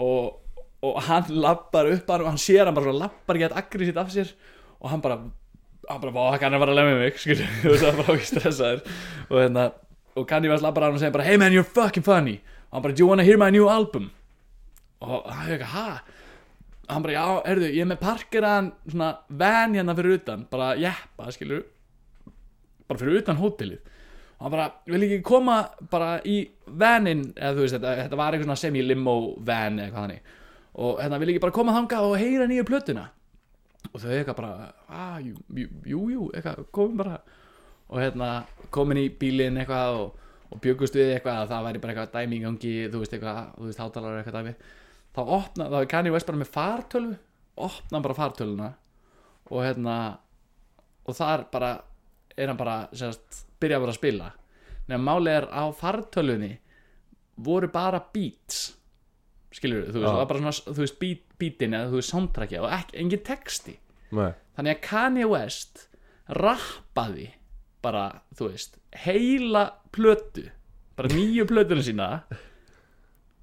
A: og, og hann lappar upp og hann sér hann bara lappar gett aggressít af sér. Og hann bara hann bara, "Vá, hann [laughs] er bara lemja mig skilur, og það var bara ekki stressaður. Og hérna, og Kanye West lappar á hann og segir bara hey man, you're fucking funny. Og hann bara, do you wanna hear my new album? Og hann er eitthvað, ha? Hann bara, já, erðu, ég er með parkeraðan svona van hérna fyrir utan bara jeppa, skilur bara fyrir utan hótelið. Og hann bara, vil ekki koma bara í vanin, eða þú veist, þetta, þetta var eitthvað svona semi-limo van eða hvað þannig. Og hérna, vil ekki bara koma þangað og heyra nýju plötuna og þau eitthvað bara, að, jú, jú, eitthvað, komum bara. Og hérna, komin í bílinn eitthvað og, og bjögust við eitthvað að það væri bara eitthvað dæmi í gangi, þú veist, eitthvað, þú veist, hátalar eitthvað dæmi. Þá opna, þá er Kanye West bara með fartölu opna bara fartöluna og hérna og þar bara er hann bara sérst, byrja bara að spila. Nefnum málið er á fartölunni voru bara beats skilur þú veist,
B: Já.
A: það var bara svona þú veist, beat, beatin eða þú veist, soundtracki og ekki, engin texti
B: Nei.
A: þannig að Kanye West rappaði bara, þú veist, heila plötu bara nýju plötuna sína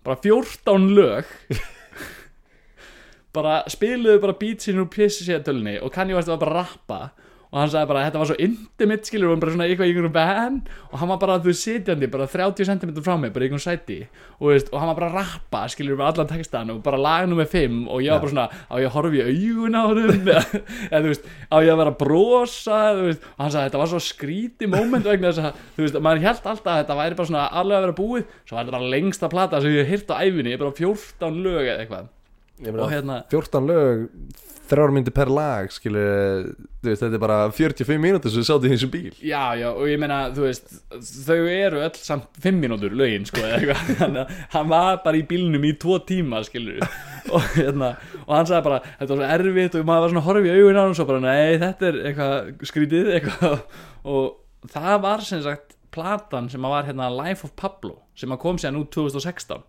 A: bara 14 lög [laughs] bara spiluðu bara beat sín úr PC-tölunni og Kanye West var bara að rappa og hann sagði bara þetta var svo intimate skilur og bara svona eitthvað í einhverjum band og hann var bara þú sitjandi bara 30 cm frá mig bara í einhverjum sæti. Og, veist, og hann var bara að rappa skilur með allan textan og bara lag nummer 5 og ég var bara svona á ég að horfa í augun á þeim [laughs] eða þú veist á ég að vera að brosa veist. Og hann sagði þetta var svo skríti moment vegna þess að þú veist maður held alltaf að þetta væri bara svona alveg að vera búið. Svo var þetta bara lengsta plata sem ég hýrt á æfinni bara 14 lög eða eitthvað.
B: Ég
A: og
B: meina,
A: hérna
B: 14 lög þrjár myndir per lag skilur, veist, þetta er bara 45 mínútur sem við sátum í þessum bíl.
A: Já, já, og ég meina, þú veist þau eru öll samt fimm mínútur lögin, sko, [laughs] að hann var bara í bílnum í tvo tíma, skilur. [laughs] Og hérna, og hann sagði bara þetta var svo erfitt og maður var svona horfa í augun á hann og svo bara, nei, þetta er eitthvað skrítið eitthvað, og það var sem sagt platan sem var hérna Life of Pablo, sem kom sér nú 2016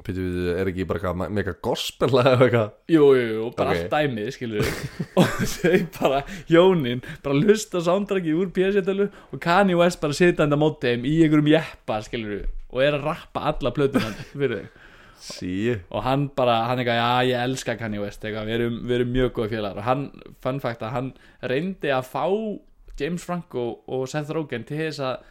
B: Pítu, er ekki bara eitthvað mega gospel eða eitthvað?
A: Jú, jú, jú, bara
B: Ok.
A: allt dæmið, skilur [laughs] og þau bara, hjónin bara lusta sándrakið úr PS-tölu og Kanye West bara sitandi á móti þeim í einhverjum jeppa, skilur og er að rappa alla plötunan fyrir þau.
B: Sí,
A: og hann bara, hann eitthvað, já, ég elska Kanye West eitthvað, við erum, við erum mjög góði félagar. Og hann, fun fact að hann reyndi að fá James Franco og Seth Rogen til þess að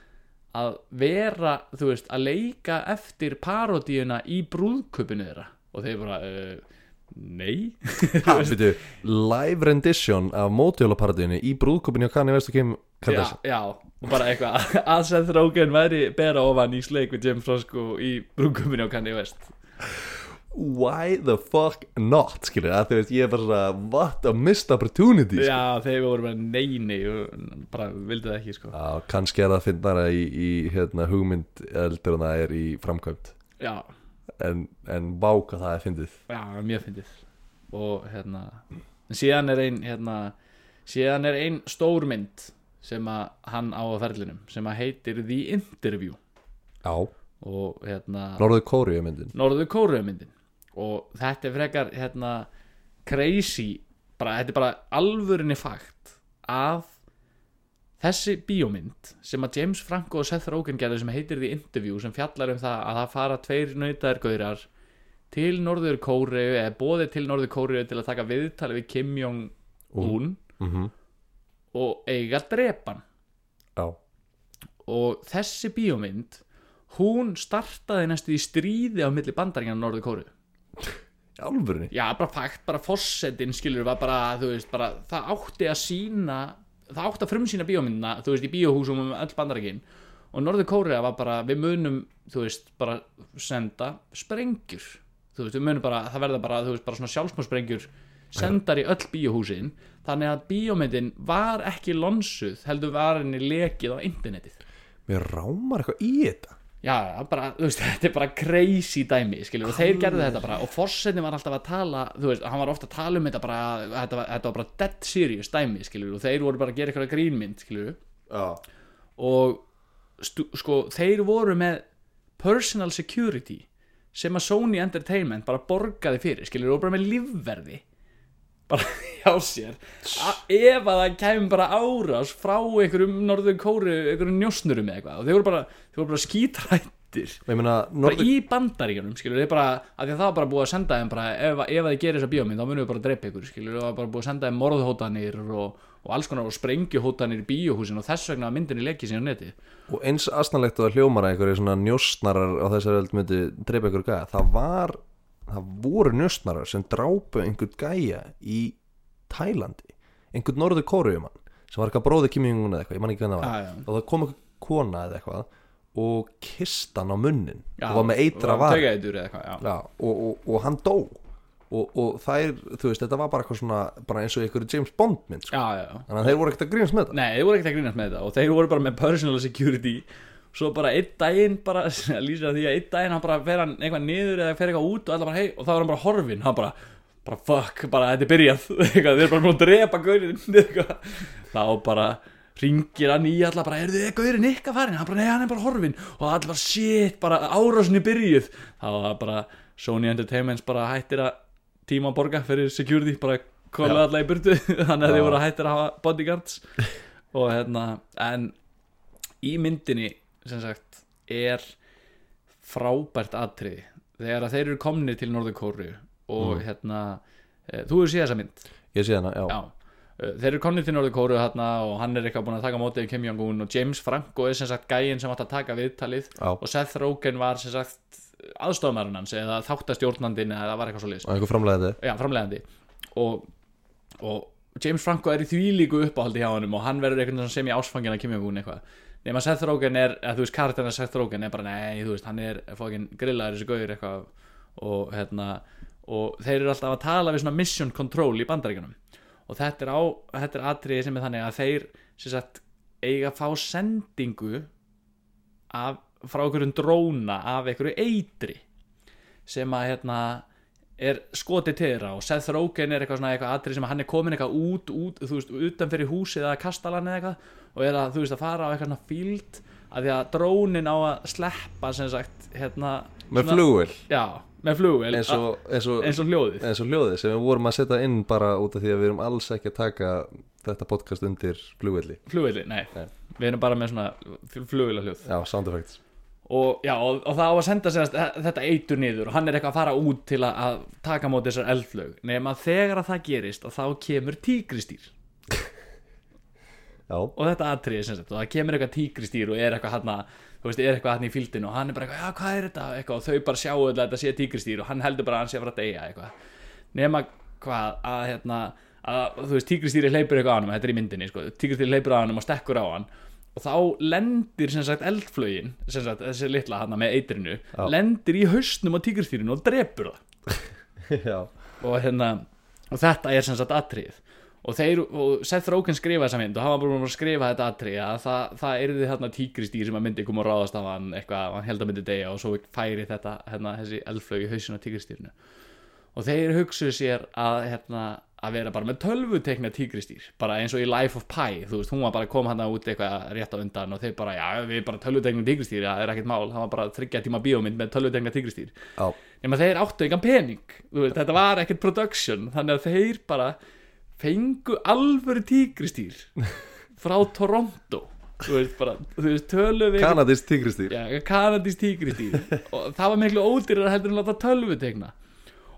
A: að vera, þú veist, að leika eftir parodíuna í brúðköpunu þeirra. Og þeir bara, uh, nei. [laughs]
B: Ha, pítu, live rendition af mótjólaparadíunni í brúðkopinni og Kanye West og Kim
A: já,
B: Kardashian.
A: Já, og bara eitthvað [laughs] að Seth Rogen væri bera ofan í sleik við James Franco í brúðköpunu á Kanye West
B: Why the fuck not, skilur, að þú veist, ég er bara svona what a missed opportunity skilur.
A: já, þeir voru bara neini bara vildu það ekki, sko.
B: Já, kannski er það að finna í, í hérna, hugmynd eldur en það er í framkvæmt
A: já,
B: en, en váka það er fyndið.
A: Já, mjög fyndið. Og hérna en síðan er ein hérna, síðan er ein stór mynd sem að hann á að ferlinum sem að heitir The Interview.
B: Já,
A: og hérna
B: Norður Kóriu myndin.
A: Norður Kóru myndin og þetta er frekar hérna crazy bara, þetta er bara alvörinni fakt að þessi bíómynd sem að James Franco og Seth Rogen gerðu sem heitir The Interview sem fjallar um það að það fara tveir nautaðir gaurar til Norður Kóru eða bóði til Norður Kóru til að taka viðtali við Kim Jong-un
B: mm -hmm.
A: og eiga drepan
B: Já,
A: og þessi bíómynd hún startaði næstu í stríði á milli bandaríkjana Norður Kóru
B: í alvörinni
A: Já, bara fakt, bara fossetin skilur var bara, þú veist, bara það átti að sína, það átti að frumsýna bíómyndina, þú veist, í bíóhúsum um öll bandarækin og Norður Kórea var bara, við munum, þú veist, bara senda sprengjur. Þú veist, við munum bara, það verða bara, þú veist, bara svona sjálfsmársprengjur sendar í öll bíóhúsin. Þannig að bíómyndin var ekki lonsuð, heldur var henni lekið á internetið.
B: Mér rámar eitthvað í þetta
A: Já, bara, þú veist, [laughs] þetta er bara crazy dæmi, skilur, og þeir gerðu þetta bara og Forsetin var alltaf að tala, þú veist, hann var ofta að tala um þetta bara, þetta var, þetta var bara dead serious dæmi, skilur, og þeir voru bara að gera eitthvað grínmynd, og stu, sko, þeir voru með personal security sem að Sony Entertainment bara borgaði fyrir, skilur, og bara með lífverði bara [laughs] hjá sér. Ef að það kæmi bara árás frá einhverjum norður kóru einhverjum njósnurum eða eitthvað og þeir voru bara, þeir voru bara skítrættir
B: meina
A: bara
B: Norður
A: í bandaríkjunum skilur bara, að því að það var bara búið að senda þeim bara, ef, ef að þið gerir þessa bíómynd þá munum við bara að drepa ykkur skilur, það var bara búið að senda þeim morðhótanir og, og alls konar og sprengjuhótanir í bíóhúsin og þess vegna að myndinni leikið sín á neti.
B: Og eins og hljómar að einhverju svona njósnarar á þessari öld myndi dreipa einhverju gæja það var, það voru njósnarar sem drápu einhvern gæja í Tælandi einhvern norður kórujumann sem var eitthvað bróði Kim Jong-un eða eitthvað, ég man ekki hvernig það var.
A: Já, já.
B: og það kom einhver kona eða eitthvað og kist hann á munnin
A: Já,
B: og var með eitra var
A: eitthvað,
B: og, og, og hann dó. Og, og það er, þú veist, þetta var bara eitthvað svona bara eins og einhverju James Bond mynd sko.
A: já, já, já.
B: Þannig að þeir voru ekkert að grínast með þetta.
A: Nei, þeir voru ekkert að grínast með þetta og þeir voru bara með personal security svo bara einn daginn bara, [laughs] lýsir því að einn daginn hann bara fer hann eitthvað niður eða fer eitthvað út og allar bara hei og þá er hann bara horfinn, hann bara bara fuck, bara þetta er byrjað. [laughs] Eitthvað, þeir eru bara búin að drepa gaurinn [laughs] þá bara ringir hann í alla bara, er þið gaurinn ykkar farin hann bara, nei, hann er bara horfinn. Og allir bara, shit, bara árásinni byrjuð. Þá bara Sony Entertainments bara hættir að tíma að borga fyrir security, bara kóla
B: Já.
A: alla í burtu þannig að þið voru hættir að hafa bodyguards. Og hérna, en í myndinni, sagt er frábært atriði. Þegar að þeir eru komnir til Norður Kóru og
B: Mm.
A: hérna e, þú hefur séð þessa mynd?
B: Ég sé hana, já,
A: Já, Uh, þeir eru komnir til Norður Kóru hérna og hann er eitthvað búin að taka mótið Kim Jong-un og James Franco er sem sagt gæinn sem átt að taka viðtalið
B: já.
A: og Seth Rogen var sem sagt aðstofamærun hans eða þáttastjórnandinn eða það var eitthvað svo liðs
B: Og einhver framlega þetta
A: Já, framlegandi og, og James Franco er í því líku uppáhaldi hjá honum og hann verður veginn sem í ásfangin að Kim Jong-un eitthvað nema Seth Rogen er, eða þú veist karakterina Seth Rogen er bara nei, þú veist, hann er fókin grillaður þessi gauður eitthvað og hérna og þeir eru alltaf að tala við svona mission control í bandaríkjunum. Og þetta er á, þetta er atriði sem er þannig að þeir sem sagt eiga að fá sendingu af, frá einhverjum dróna af einhverju eitri sem að hérna er skotið til þeirra og Seth Rogen er eitthvað svona eitthvað atrið sem hann er komin eitthvað út, út þú veist, utan fyrir húsið eða kastalan eða eitthvað og er að, þú veist, að fara á eitthvað svona fíld að því að drónin á að sleppa sem sagt, hérna
B: Með flugvél.
A: Já, með flugvél.
B: Eins og, eins, og,
A: eins og hljóðið.
B: eins og hljóðið sem við vorum að setja inn bara út af því að við erum alls ekki að taka þetta podcast undir flugvelli.
A: Flugvéli, nei,
B: Nei.
A: við erum bara með svona flugvéla hljóð
B: Já, sound effects
A: og, já, og, og það á að senda sér þetta eitur niður og hann er eitthvað að fara út til að, að taka móti þessar eldflög nema þegar að það gerist og þá kemur tígristýr
B: Já,
A: og þetta atriði sem sagt og það kemur eitthvað tígristýr og er eitthvað hann þú veist, er eitthvað hann í fíldinu og hann er bara eitthvað, já, hvað er þetta? Eitthvað, og þau bara sjáu þetta að þetta sé tígristýr og hann heldur bara að hann sé að fara að deyja eitthvað. Nema hvað, að hérna að, þú veist, tígristýri hleypur eitthvað á hann þetta er í myndinni, sko, tígristýri hleypur á hann og stekkur á hann og þá lendir sem sagt eldflögin, sem sagt þessi litla hann með eitrinu,
B: Já.
A: lendir í hausnum á tígristýrinu og drepur það. [laughs] Og hérna og þetta er sem sagt atriðið. Og, þeir, og Seth Rogen skrifaði þessa mynd og hann var bara að skrifa þetta atrið að það, það er því þarna tígristýr sem að myndi koma og ráðast af hann eitthvað, hann held að myndi deyja og svo færi þetta hérna, þessi eldflög í hausinu á tígristýrinu og þeir hugsuðu sér að hérna, að vera bara með tölvutekna tígristýr bara eins og í Life of Pi þú veist, hún var bara að koma hann út eitthvað rétt á undan og þeir bara, já, við bara tölvutekna tígristýr það er ekkert mál, það var bara þryggja tíma bíómynd með tölvutekna tígristýr
B: já,
A: nema þeir áttu engan pening veist, þetta var ekkert production þannig að þeir bara fengu alvöru tígristýr [laughs] frá Toronto. Þú veist bara, þú veist, tölu við
B: kanadist tigristýr
A: já, kanadís tígristýr [laughs] og það var miklu ódýrar heldur en láta tölvu tegna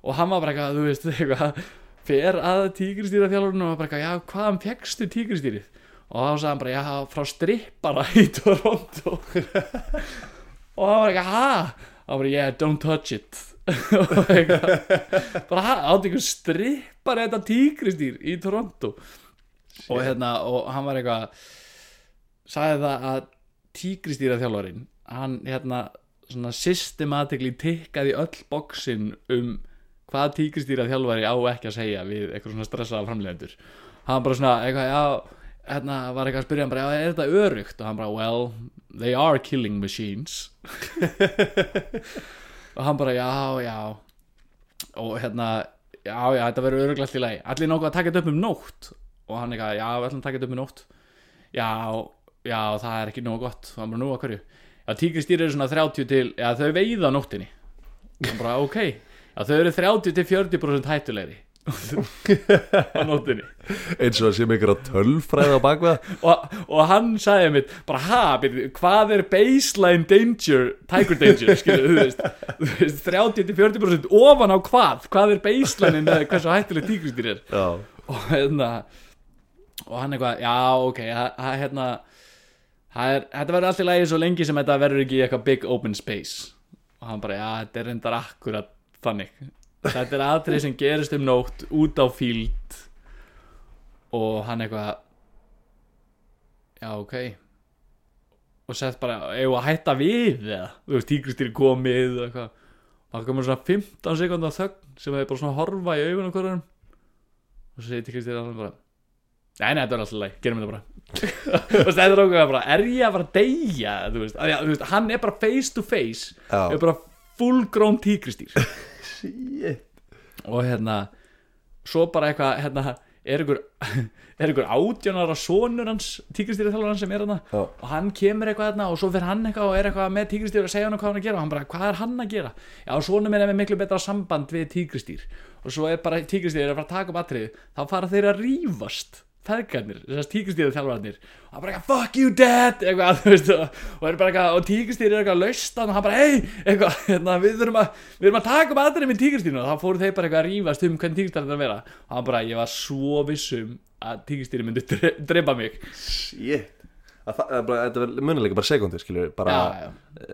A: og hann var bara eitthvað, þú veist, eitthvað fer að tígristýra þjálfurinn og bara já, hvaðan fegstu tígristýrið og þá sagði hann bara, já, frá strippara í [laughs] Toronto. Og hann var eitthvað, ha? Hann var, yeah, don't touch it. [laughs] Og eitthvað bara, ha, átti einhver strippar þetta tígristýr í Toronto? Og hérna, og hann var eitthvað sagði það að tígristýra þjálfarinn hann hérna svona systematically tikkaði öll bóksin um hvað tígristýra þjálfari á ekki að segja við eitthvað svona stressaða framleidendur hann bara svona eitthvað já hérna var eitthvað að spyrja hann bara já er þetta örugt og hann bara well they are killing machines. [laughs] Og hann bara já já. Og hérna já já þetta verður öruglega allt í lagi. Allir nokkuð að taka þetta upp um nótt. Og hann eitthvað já við ætlum að taka þetta upp um nótt. Já já það er ekki nógu gott. Og hann bara nú að hverju? Já tígristýr eru svona 30 til já þau veiða nóttinni og hann bara ok já þau eru 30 til 40% hættulegri á nóttinni
B: eins og það sé mikil að tölfræða á bakveða
A: og, og hann sagði mitt bara ha, byrju, hvað er baseline danger tiger danger, skilu, þú veist, veist 30-40% ofan á hvað? Hvað er baseline með hversu hættileg tígristýr er?
B: Já,
A: og hérna og hann eitthvað, já ok það það, hérna er, þetta verður allt í lagi svo lengi sem þetta verður ekki eitthvað big open space. Og hann bara, já, þetta er reyndar akkurat þannig. Þetta er atrið sem gerist um nótt út á fíld og hann eitthvað já, ok. Og sett bara, eigum við að hætta við eða, þú veist, tígristýri komið og eitthvað, og það komur svona 15 sekundar þögn sem hefur bara svona horfa í augunum hverjum og svo segir tígristýri alveg bara nei, nei, þetta er alltaf læg, gerum þetta bara. [laughs] Og stendur okkur bara, er ég að fara að deyja? Þú veist, að, þú veist, hann er bara face to face er bara full grown tíkristýr
B: Shit
A: og hérna svo bara eitthvað hérna, er ykkur [laughs] er ykkur átjónara sonur hans tíkristýri þjálfur hans sem er
B: Já.
A: og hann kemur eitthvað hérna og svo fyrir hann eitthvað og er eitthvað með tíkristýr og segja hann hvað hann að gera og hann bara, hvað er hann að gera? Já, sonur minn er með miklu betra samband við tíkristýr og svo er bara tíkristýr að fara að taka upp atrið þá fara þeir að rífast feðgarnir, þessast tíkristýri þjálfarnir og hann bara eitthvað, fuck you dad! Eitthvað, [laughs] þú veist, og, og bara eitthvað og tíkristýri er eitthvað laustan og hann bara, hey! Eitthvað, [laughs] hérna, við þurfum að, við erum að taka upp aðrið með tíkristýrinu og þá fóru þeir bara eitthvað að rífast um hvernig tíkristýri þetta að vera. Og hann bara, ég var svo vissum að tíkristýri myndi dre drepa mig.
B: Shit. Að það- það er Þetta er munilega bara sekundir skilur bara,
A: já, já,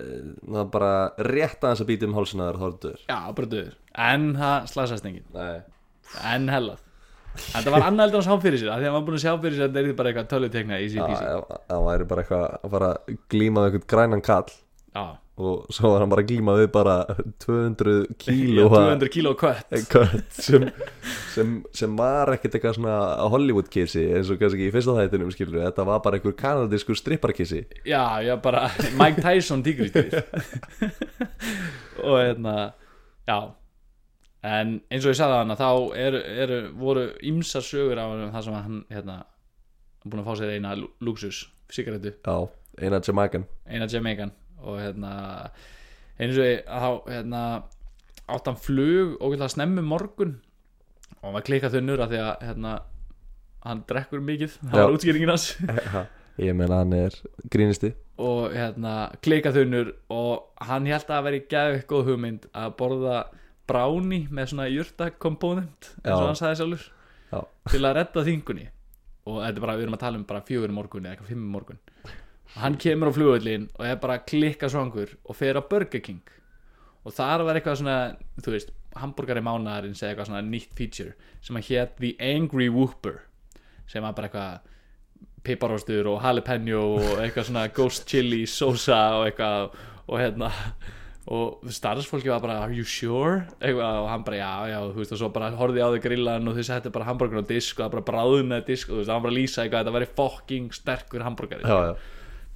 B: það er bara rétt aðeins að býta um hálsina þar þá er þetta döður.
A: Já, bara döður. En það slasast enginn,
B: Nei.
A: En hellað þetta var annað heldur að sjá fyrir sér að hann var búin að sjá fyrir sér að þetta er bara eitthvað tölutekna peasy
B: ef- Það væri bara eitthvað að fara að glíma við eitthvað grænan kall.
A: Já,
B: og svo var hann bara að glíma við bara 200
A: Já,
B: kíló
A: 200 kíló kött.
B: Kött sem, sem, sem var ekkert eitthvað svona Hollywood kissi eins og kannski í fyrsta þættinum skilur þetta var bara einhver kanadískur stripparkissi
A: Já, já, bara Mike Tyson tígristýr [laughs] og hérna já en eins og ég sagði hann þá eru, eru, voru ymsar sögur af þar sem hann hérna búin að fá sér eina luxus sigarettu,
B: eina Jamaican.
A: Eina Jamaican og hérna eins og ég þá hérna átt hann flug og vilja snemmi morgun og hann var klikkað þunnur af því að hérna hann drekkur mikið, það var útskýringin hans. [laughs]
B: Ég meina hann er grínisti.
A: Og hérna klika þunnur og hann held að það veri gæði góð hugmynd að borða brownie með svona jurta komponent eins og hann sagði sjálfur
B: Já.
A: til að redda þingunni og þetta er bara, við erum að tala um bara fjögur morgun eða eitthvað fimm í morgun. Og hann kemur á flugvöllin og er bara klikka svangur og fer á Burger King. Og þar var eitthvað svona þú veist, hambúrgari mánaðarins eða eitthvað svona nýtt feature sem að hétt The Angry Whooper sem var bara eitthvað piparostur og jalapeno og eitthvað svona ghost chili sósa og eitthvað og hérna og starfsfólki var bara are you sure? Eitthvað, og hann bara já já þú veist. Og svo bara horfði á þau grillan og þau settu bara hambúrgar á disk og það bara bráðunaði disk og þú veist var bara lýsa eitthvað að þetta væri fucking sterkur
B: já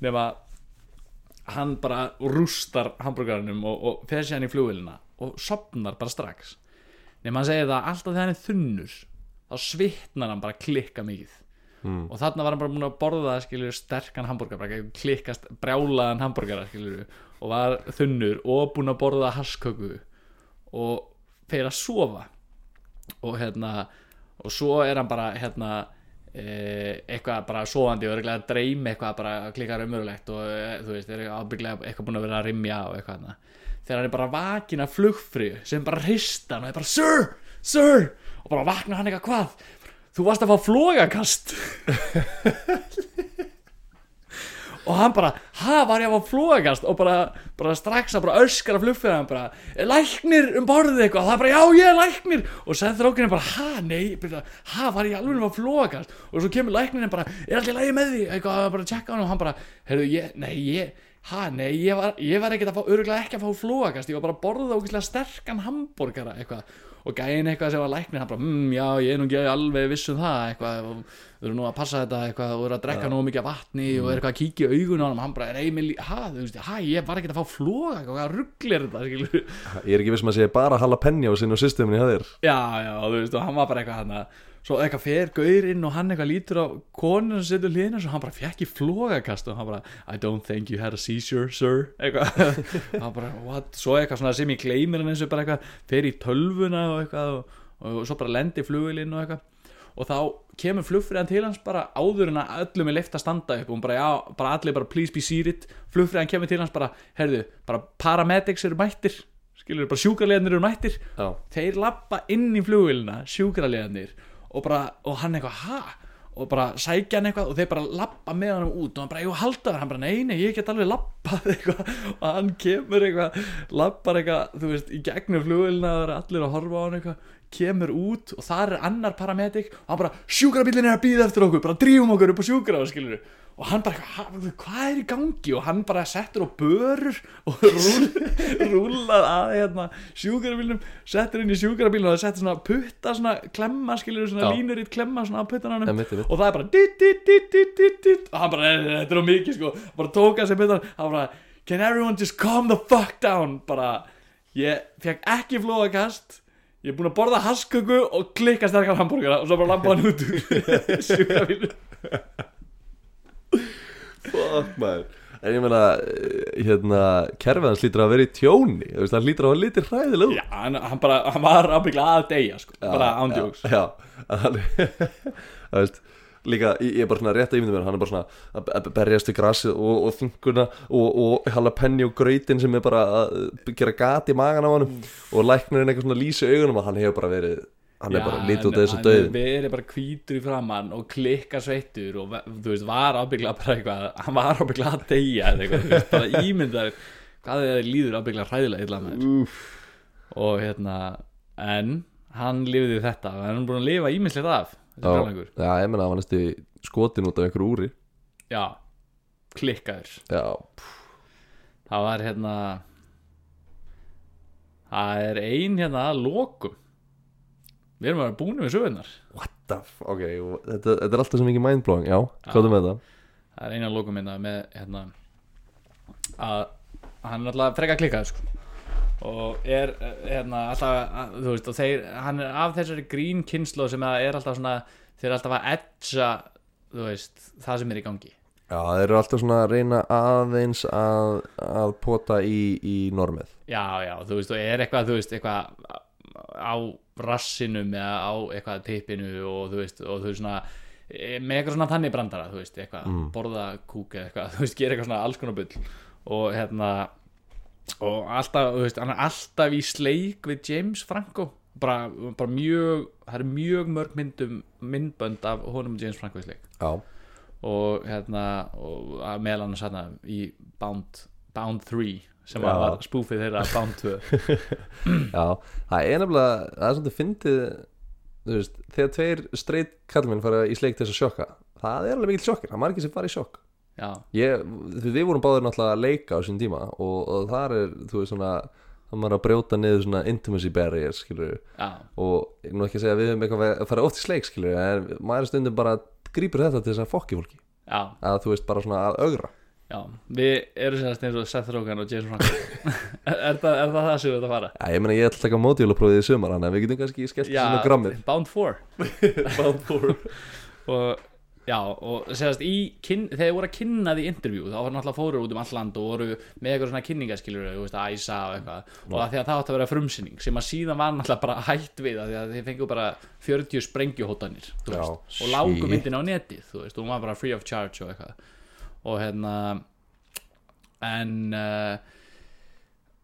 A: nema hann bara rústar hambúrgaranum og, og fer sér hann í flugvélina og sopnar bara strax. Nema hann segir það alltaf þegar hann er þunnur þá svitnar hann bara klikka mikið
B: mm.
A: og þarna var hann bara búin að borða skilur, sterkan hambúrgar, klikkast brjálaðan hambúrgara skilur, og var þunnur og búin að borða hasköku og fer að sofa og hérna og svo er hann bara hérna e, eitthvað bara sofandi og að dreymi eitthvað bara klikkar umörulegt og e, þú veist, er ábygglega eitthvað búin að vera að rimja og eitthvað þarna. þegar hann er bara vakin af flugfri sem bara hrista hann og er bara Sir, sir og bara vakna hann eitthvað hvað þú varst að fá flogakast. Og hann bara ha var ég að fá flogakast? Og bara, bara strax að bara öskar af flugfræðan bara "Er læknir um borðið eitthvað? Og það bara já ég er læknir. Og sæð þrókinin bara ha nei ha var ég alveg að fá flogakast? Og svo kemur læknirinn bara er allir lægi með því eitthvað bara tjekka hann og hann bara heyrðu ég nei ég ha nei ég var, ég var ekkert að fá öruglega ekki að fá flogakast. Ég var bara að borða ógeðslega sterkan hambúrgara eitthvað og gæin eitthvað sem var læknir hann bara, mm, já, ég er nú ekki alveg viss um það eitthvað, og við erum nú að passa þetta eitthvað, og eru að drekka nú mikið af vatni og er eitthvað að kíkja í augun á hann, hann bara, nei, mér, ha, þú veist, ha, ég var ekkert að fá floga, eitthvað, hvað ruggli er þetta, skilur?
B: Ég er ekki vissum að segja bara jalapeno sinn og systeminni hjá þér.
A: Já, já, þú veist, og hann var bara eitthvað hann svo eitthvað fer gaur inn og hann eitthvað lítur á konun sem setur hlýðina og hann bara fekk í flogakast og hann bara I don't think you had a seizure, sir. Eitthvað, [laughs] hann bara, what? Svo eitthvað svona sem ég gleymir hann eins og bara eitthvað fer í tölvuna og eitthvað og, og svo bara lendi flugilinn og eitthvað. Og þá kemur flugfræðan til hans bara áður en að öllum er leift að standa upp og bara, já, bara allir bara please be seated. Flugfræðan kemur til hans bara, herðu bara paramedics eru mættir. Skilur, bara sjúkralegarnir eru mættir.
B: Já,
A: þeir lappa inn í flugvélina sjúkraliðarnir og, bara, og hann eitthvað ha? Og bara sækja hann eitthvað og þeir bara lappa með hann út og hann bara, ég halda það hann bara, nei, nei, ég get alveg lappað [laughs] eitthvað. Og hann kemur eitthvað lappar eitthvað, þú veist, í gegnum flugvélina og það eru allir að horfa á hann eitthvað kemur út og þar er annar paramedik og hann bara, sjúkrabílinn er að býða eftir okkur bara drífum okkur upp á skilur og hann bara, "Ha, hvað er í gangi og hann bara settur á börur og rúl, [laughs] rúlar að hérna, sjúkrabílnum, settur inn í sjúkrabílnum og það settur svona putta svona klemma skilur svona
B: Já.
A: línur í klemma svona
B: Einmitt, einmitt. einmitt.
A: og það er bara dit, dit, dit, dit, dit, dit. og hann bara, "Nei, nei, nei, þetta er á mikið sko bara tók hann sem myndan, hann bara can everyone just calm the fuck down bara, ég fekk ekki flóðakast ég er búin að borða hasköku og klikka sterkar hambúrgara og svo bara lampa hann út úr [laughs] sjúkrabílnum.
B: Fuck maður. En ég meina, eh, hérna, kerfið hans lítur að vera í tjóni. Veist, hann lítur að vera litið hræðilega út.
A: já, hann, hann bara, hann var ábygglega að deyja sko, bara ándjóks
B: Já, já. [laughs] Hann, Það veist, líka, ég er bara svona rétt að ímynda mér Hann er bara svona að berjast í grasið og, og þinguna og, og jalapeni og grautin sem er bara að gera gat í magan á honum. Og læknirinn eitthvað svona lýsi augunum að hann hefur bara verið hann er bara lítið út af þessu döðin
A: Við erum bara hvítur í framann og klikka sveittur og þú veist, var ábygglega bara eitthvað hann var ábygglega að deyja eitthvað, bara ímyndar hvað þið líður ábygglega hræðilega illa með
B: Úff,
A: og hérna, en hann lifði þetta og hann er búin að lifa ímyndslegt af
B: já, já, ég meina, hann var næstu skotin út af einhverju úri.
A: Já klikkaður,
B: Já,
A: það var hérna það er ein hérna að lokum. Við erum að vera búin við sögurnar.
B: What the f, ok, þetta, þetta er alltaf svo mikið mindblowing, já, hvað er með það?
A: það er eina lókum minna með hérna að hann er alltaf freka klikkað sko. Og er hérna alltaf, þú veist, og þeir hann er af þessari grín kynslu sem er alltaf svona, þeir eru alltaf að edja þú veist, það sem er í gangi.
B: Já, þeir eru alltaf svona að reyna aðeins að, að pota í, í normið.
A: Já, já, þú veist, og er eitthvað þú veist, eitthvað á rassinum eða á eitthvað tippinu og þú veist, og þú veist svona eh, með eitthvað svona þannig brandara, þú veist, eitthvað borða kúk eða eitthvað, [laughs] þú veist, gera eitthvað svona alls konar bull. Og hérna og alltaf, þú veist, hann er alltaf í sleik við James Franco. Bara, bara mjög, það er mjög mörg myndum, myndbönd af honum James Franco í sleik.
B: Já,
A: og hérna, og að meðal annars hérna í Bound, Bound 3 sem
B: Já.
A: var spúfið þeirra Bound 2 [laughs]
B: já, það er nefnilega það er svona fyndið þú veist, þegar tveir straight kallmenn fara í sleik til þess að sjokka það er alveg mikill sjokkir, það margir sem fara í sjokk ég, við vorum báðir náttúrulega að leika á sín tíma og, og þar er, þú veist, svona það maður að brjóta niður svona intimacy barriers skilur og ég nú ekki að segja að við höfum eitthvað að fara oft í sleik skilur en maður stundum bara grípur þetta til þess að fokki fólki.
A: Já,
B: að þú veist bara svona að augra
A: já. Við erum sérst eins og Seth Rogen og James Franco. [laughs] Er, það, er það það sem við þetta fara?
B: Já, ég meina ég ætla að taka mótjólaprófið í sumar þannig að við getum kannski skellt svona grammið.
A: Bound 4 [laughs]
B: Bound for [laughs]
A: og já, og í kyn, þegar þeir voru að kynna því interview þá var náttúrulega fóru út um all land og voru með eitthvað svona veist, að æsa og eitthvað. Og að því að það átti að vera frumsynning sem að síðan var náttúrulega bara hætt við að að þeir fengu bara 40 sprengjuhótanir og lágu
B: shit.
A: myndin á netið þú veist, og hún var bara free of charge og eitthvað. Og hérna en uh,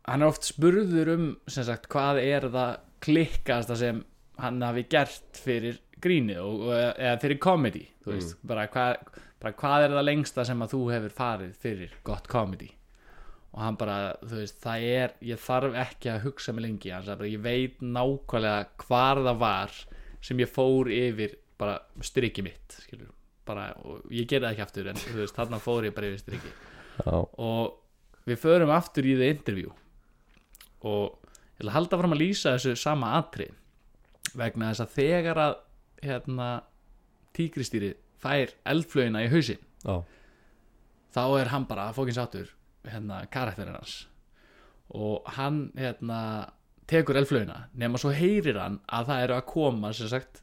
A: hann er oft spurður um sem sagt, hvað er það klikkasta sem hann hafi gert fyrir grínið og, eða fyrir comedy þú veist, bara, hvað, bara hvað er það lengsta sem að þú hefur farið fyrir gott comedy? Og hann bara, þú veist, það er ég þarf ekki að hugsa mig lengi bara, ég veit nákvæmlega hvar það var sem ég fór yfir bara strikið mitt skilur, bara, og ég gerði það ekki aftur en þú veist, þarna fór ég bara yfir strikið.
B: Já,
A: og við förum aftur í það interview. Og ég að halda fram að lýsa þessu sama atri vegna þess að þegar að hérna tígristýri fær eldflögina í hausinn.
B: Já,
A: þá er hann bara fókins áttur hérna karakterinn hans. Og hann hérna tekur eldflögina nema svo heyrir hann að það eru að koma sem sagt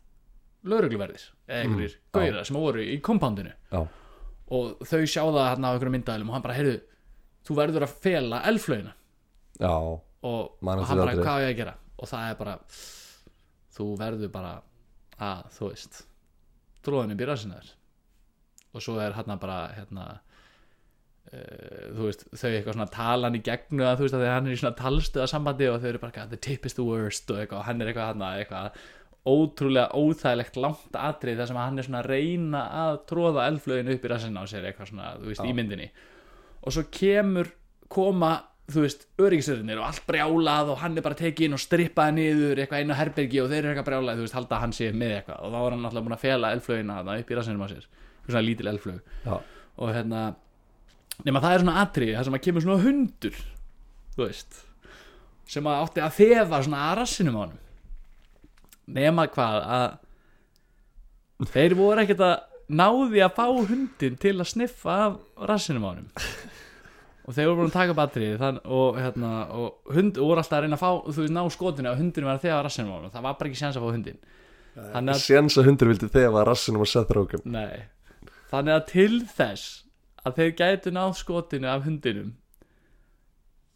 A: laurugluverðir eða einhverjir
B: Mm,
A: gauðra sem voru í kompándinu
B: já,
A: og þau sjá það hérna á einhverjum myndælum og hann bara, heyrðu, þú verður að fela eldflögina og, og hann bara, hvað á ég að gera? Og það er bara þú verður bara að, þú veist tróðan upp í rassinnar og svo er hann bara hérna uh, þú veist, þau eitthvað svona talan í gegnu að þú veist að hann er í svona talstöða sambandi og þau eru bara, the tip is the worst og eitthvað, og hann er eitthvað hann eitthvað ótrúlega óþægilegt langt atrið þar sem hann er svona að reyna að tróða eldflögin upp í rassinna á sér eitthvað svona, þú veist,
B: Já.
A: í myndinni og svo kemur koma þú veist, öryggisverðinir og allt brjálað og hann er bara tekið inn og strippaði niður eitthvað á herbergi og þeir eru eitthvað brjálað þú veist, halda að hann sé með eitthvað. Og þá var hann alltaf búin að fela eldflögina þarna upp í rassinum á sér. Svona lítil eldflög
B: já,
A: og hérna nema það er svona atriði það sem að kemur svona hundur þú veist sem að átti að þefa svona að rassinum á honum. Nema hvað að þeir voru ekkert að náði að fá hundin til að sniffa af rassinum á honum og þeir voru búin að taka batterið og, hérna, og hund og voru alltaf að reyna að fá þú veist, ná skotinu að hundinu var þegar rassinum á honum. Það var bara ekki sjans að fá hundin að,
B: Séns að hundur vildi þegar var rassinum og Seth Rogen.
A: Nei, þannig að til þess að þeir gætu náð skotinu af hundinum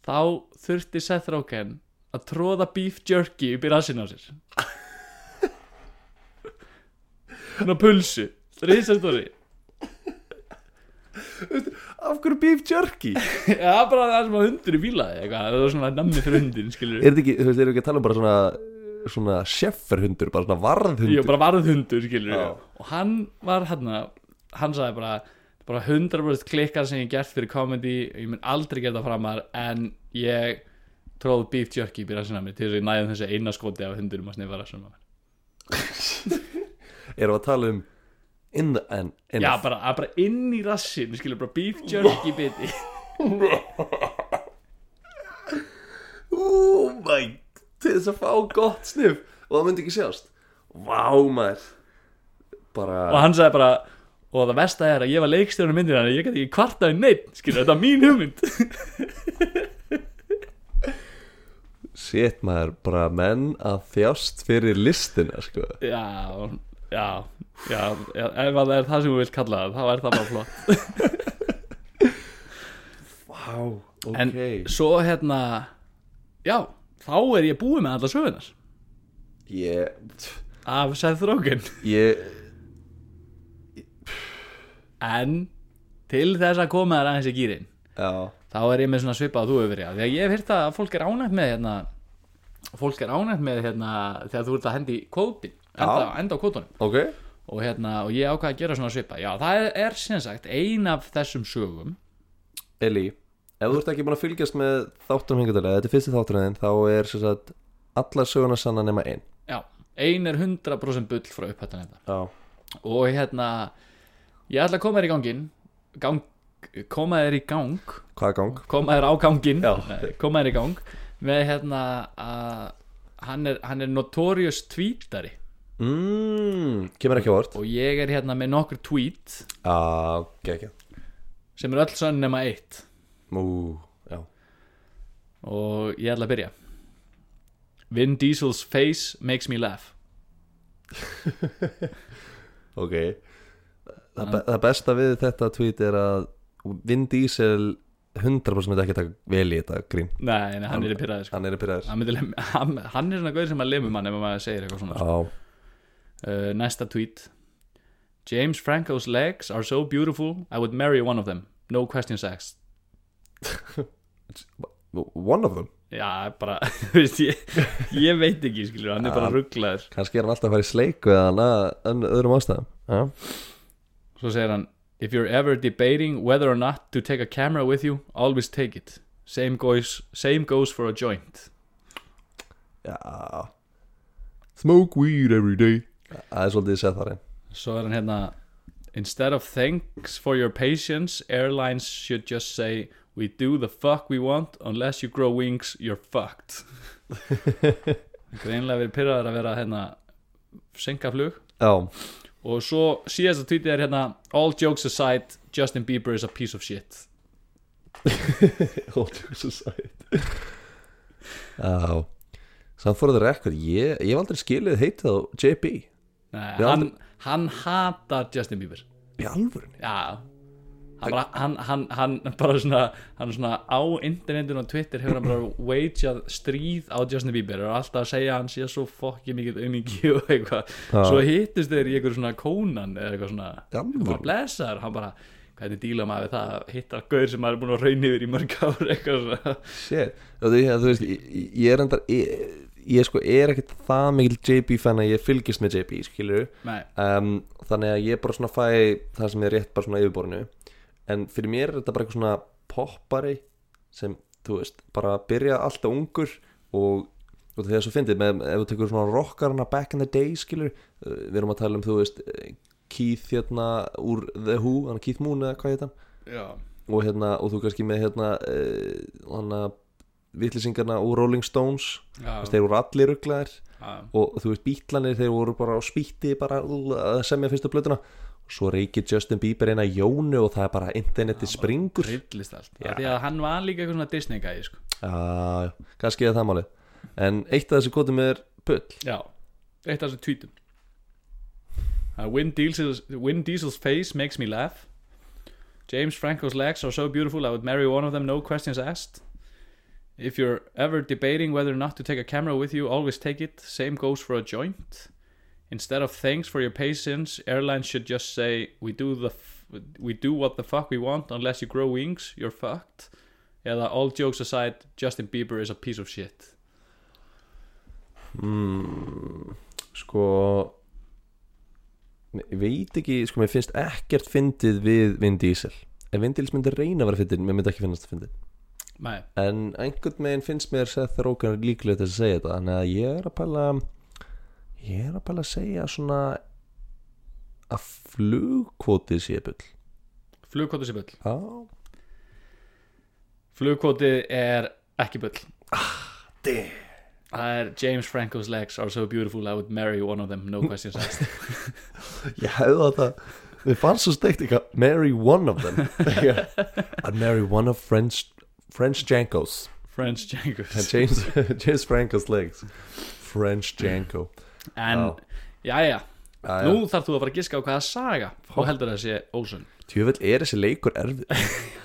A: þá þurfti Seth Rogen að tróða beef jerky upp í rassinu á sér. Svona pulsu. Risastóri
B: Af hverju beef jerky? [laughs]
A: Já, bara það sem að hundurinn fílaði eitthvað, það var svona nammi fyrir hundin, skilur
B: Er þetta ekki, þú veist, erum við ekki að tala um bara svona svona sjefferhundur, bara svona varðhundur
A: Jú, bara varð hundur, skilur
B: Já.
A: og hann var hann hann sagði bara, bara 100% klikkar sem ég hef gert fyrir comedy ég mun aldrei það framar en ég tróð beef jerky í byrja sinna mér til þess að ég næði þessi eina skoti af hundurum að snifa rassum á mér
B: Erum við að tala um in the end
A: Já, bara, að bara inn í rassin, skilur bara beef jerky biti. [laughs]
B: Oh my Til þess að fá gott snif Og það myndi ekki sjást. Vá maður. Bara
A: og hann sagði bara og það versta er að ég var leikstjórnum myndir hann ég get ekki kvartaði neitt, skilur þetta er mín hugmynd. [laughs]
B: Shit maður, bara menn að þjást fyrir listina sko.
A: Já, já, já, já ef að það er það sem þú vilt kalla það þá er það bara flott.
B: Vá, ok.
A: En svo hérna já, þá er ég búið með alla sögunar
B: Ég
A: af Seth Rogen.
B: Ég
A: en til þess að koma þær aðeins í gýrin
B: Já.
A: þá er ég með svona svipað að þú hefur verið að ég hef hýrt að fólk er ánægt með hérna, fólk er ánægt með hérna, þegar þú ert að hendi kvótin enda, enda á kvótunum.
B: Ok.
A: Og, hérna, og ég ákvað að gera svona svipað já, það er, er sem sagt ein af þessum sögum.
B: Eli Ef þú ert ekki búin að fylgjast með þáttunum hingadalega Þetta er fyrsti þáttunum Þá er sem sagt Allar söguna sanna nema ein.
A: Já, ein er 100% bull frá upphættan þetta
B: Já.
A: Og hérna ég ætla að koma þér í gangin gang, koma þér í gang.
B: Hvað gang?
A: koma þér á gangin. Nei, koma þér í gang. Með hérna að hann er, er notorious tweetari
B: Mmm Kemur ekki á vort
A: og ég er hérna með nokkur tweet.
B: Já, ekki
A: sem er öll sönn nema eitt.
B: Mú,
A: og ég ætla að byrja. Vin Diesel's face makes me laugh. [laughs]
B: Ok. Það, be það besta við þetta tweet er að Vin Diesel 100% myndi ekki taka vel í þetta grín.
A: Nei, nei hann er í pyrraði sko.
B: Hann er að pyrraður [laughs]
A: hann, hann, hann er svona gauð sem að lemur mann ef maður segir eitthvað svona
B: Já
A: uh, næsta tweet. James Franco's legs are so beautiful I would marry one of them. No questions asked. [laughs]
B: One of them?
A: Já, bara, [laughs] þú veist, ég, ég veit ekki skilur, hann er bara rugglaður
B: Kannski er hann alltaf að fara í sleiku eða hana en öðrum ástæðum. Já.
A: Svo segir hann if you're ever debating whether or not to take a camera with you always take it. Same goes, same goes for a joint.
B: Já. Smoke weed every day Það er svolítið einn
A: svo er hann hérna instead of thanks for your patience airlines should just say we do the fuck we want unless you grow wings you're fucked. [laughs] Greinlega verið pyrraður að vera hérna senka flug
B: Já.
A: Og svo síðast að tweetið er hérna all jokes aside Justin Bieber is a piece of shit.
B: Hold you society Já. Samt fór það rekord. Ég, ég hef aldrei skilið heitið á JB
A: Nei, hann, hann hatar Justin Bieber.
B: Í alvörunni?
A: Já. Hann, bara, hann, hann, hann bara svona hann svona á internetinu og Twitter hefur hann bara wageað stríð á Justin Bieber og alltaf að segja að hann sé svo fokkið mikið aumingi [laughs] og eitthvað. Svo hittist þeir í eitthvað svona kónan eða eitthvað svona. Bara blessaður, hann bara hvernig díla maður við það að hitta gaur sem maður er búin að raun yfir í mörg ár eitthvað svona.
B: Shit. Þú, veist, ég, ég er endar ég, ég sko er ekkert það mikil JB fan að ég fylgist með JB skilur um, Þannig að ég bara svona fæ það sem er rétt bara svona yfirborinu En fyrir mér er þetta bara eitthvað svona poppari sem, þú veist, bara byrja alltaf ungur og, og þegar svo fyndið með, ef þú tekur svona rockarna back in the day skilur, uh, við erum að tala um þú veist, Keith hérna úr The Who, hann Keith Moon eða hvað heit hann? Og hérna, og þú kannski með hérna uh, hana vittlisingarna úr Rolling Stones. Þess, þeir voru allir rugglaðir
A: já,
B: og þú veist bítlanir þeir voru bara á spýtti bara að semja fyrstu blötuna svo reykir Justin Bieber eina Jónu og það er bara interneti springur.
A: allt.
B: Já.
A: því að hann var líka eitthvað svona Disney gæði sko.
B: já, kannski er það málið. En eitt af þessu kvotum er pull
A: já, eitt af þessu tweetum. Uh, Vin, Diesel's, Vin Diesel's face makes me laugh. James Franco's legs are so beautiful I would marry one of them no questions asked If you're ever debating whether or not to take a camera with you, always take it. Same goes for a joint. Instead of thanks for your patience, airlines should just say we do the we do what the fuck we want unless you grow wings, you're fucked. Eða all jokes aside, Justin Bieber is a piece of shit.
B: mm, sko ég veit ekki, sko mér finnst ekkert fyndið við Vin Diesel ef Vin Diesel myndi reyna að vera fyndið, mér myndi ekki finnast það fyndið
A: Nei,
B: en einhvern veginn finnst mér Seth Rogen líklega til að segja þetta þannig að ég er að pæla ég er að pæla að segja svona að flugkvotið sé bull
A: flugkvoti sé bull.
B: já,
A: Flugkvoti er ekki bull.
B: damn
A: Það er James Franco's legs are so beautiful I would marry one of them, no questions asked. [laughs]
B: ég hefði þetta Mér fannst svo steikt eitthvað Marry one of them [laughs] [laughs] I'd marry one of French French Jankos.
A: French Jankos.
B: James, [laughs] [laughs] James Franco's legs. French Janko.
A: En, jæja,
B: Já,
A: nú þarf þú að fara að giska á hvaða saga. Og heldur það sé Olsen.
B: Tjöfull er þessi leikur erfið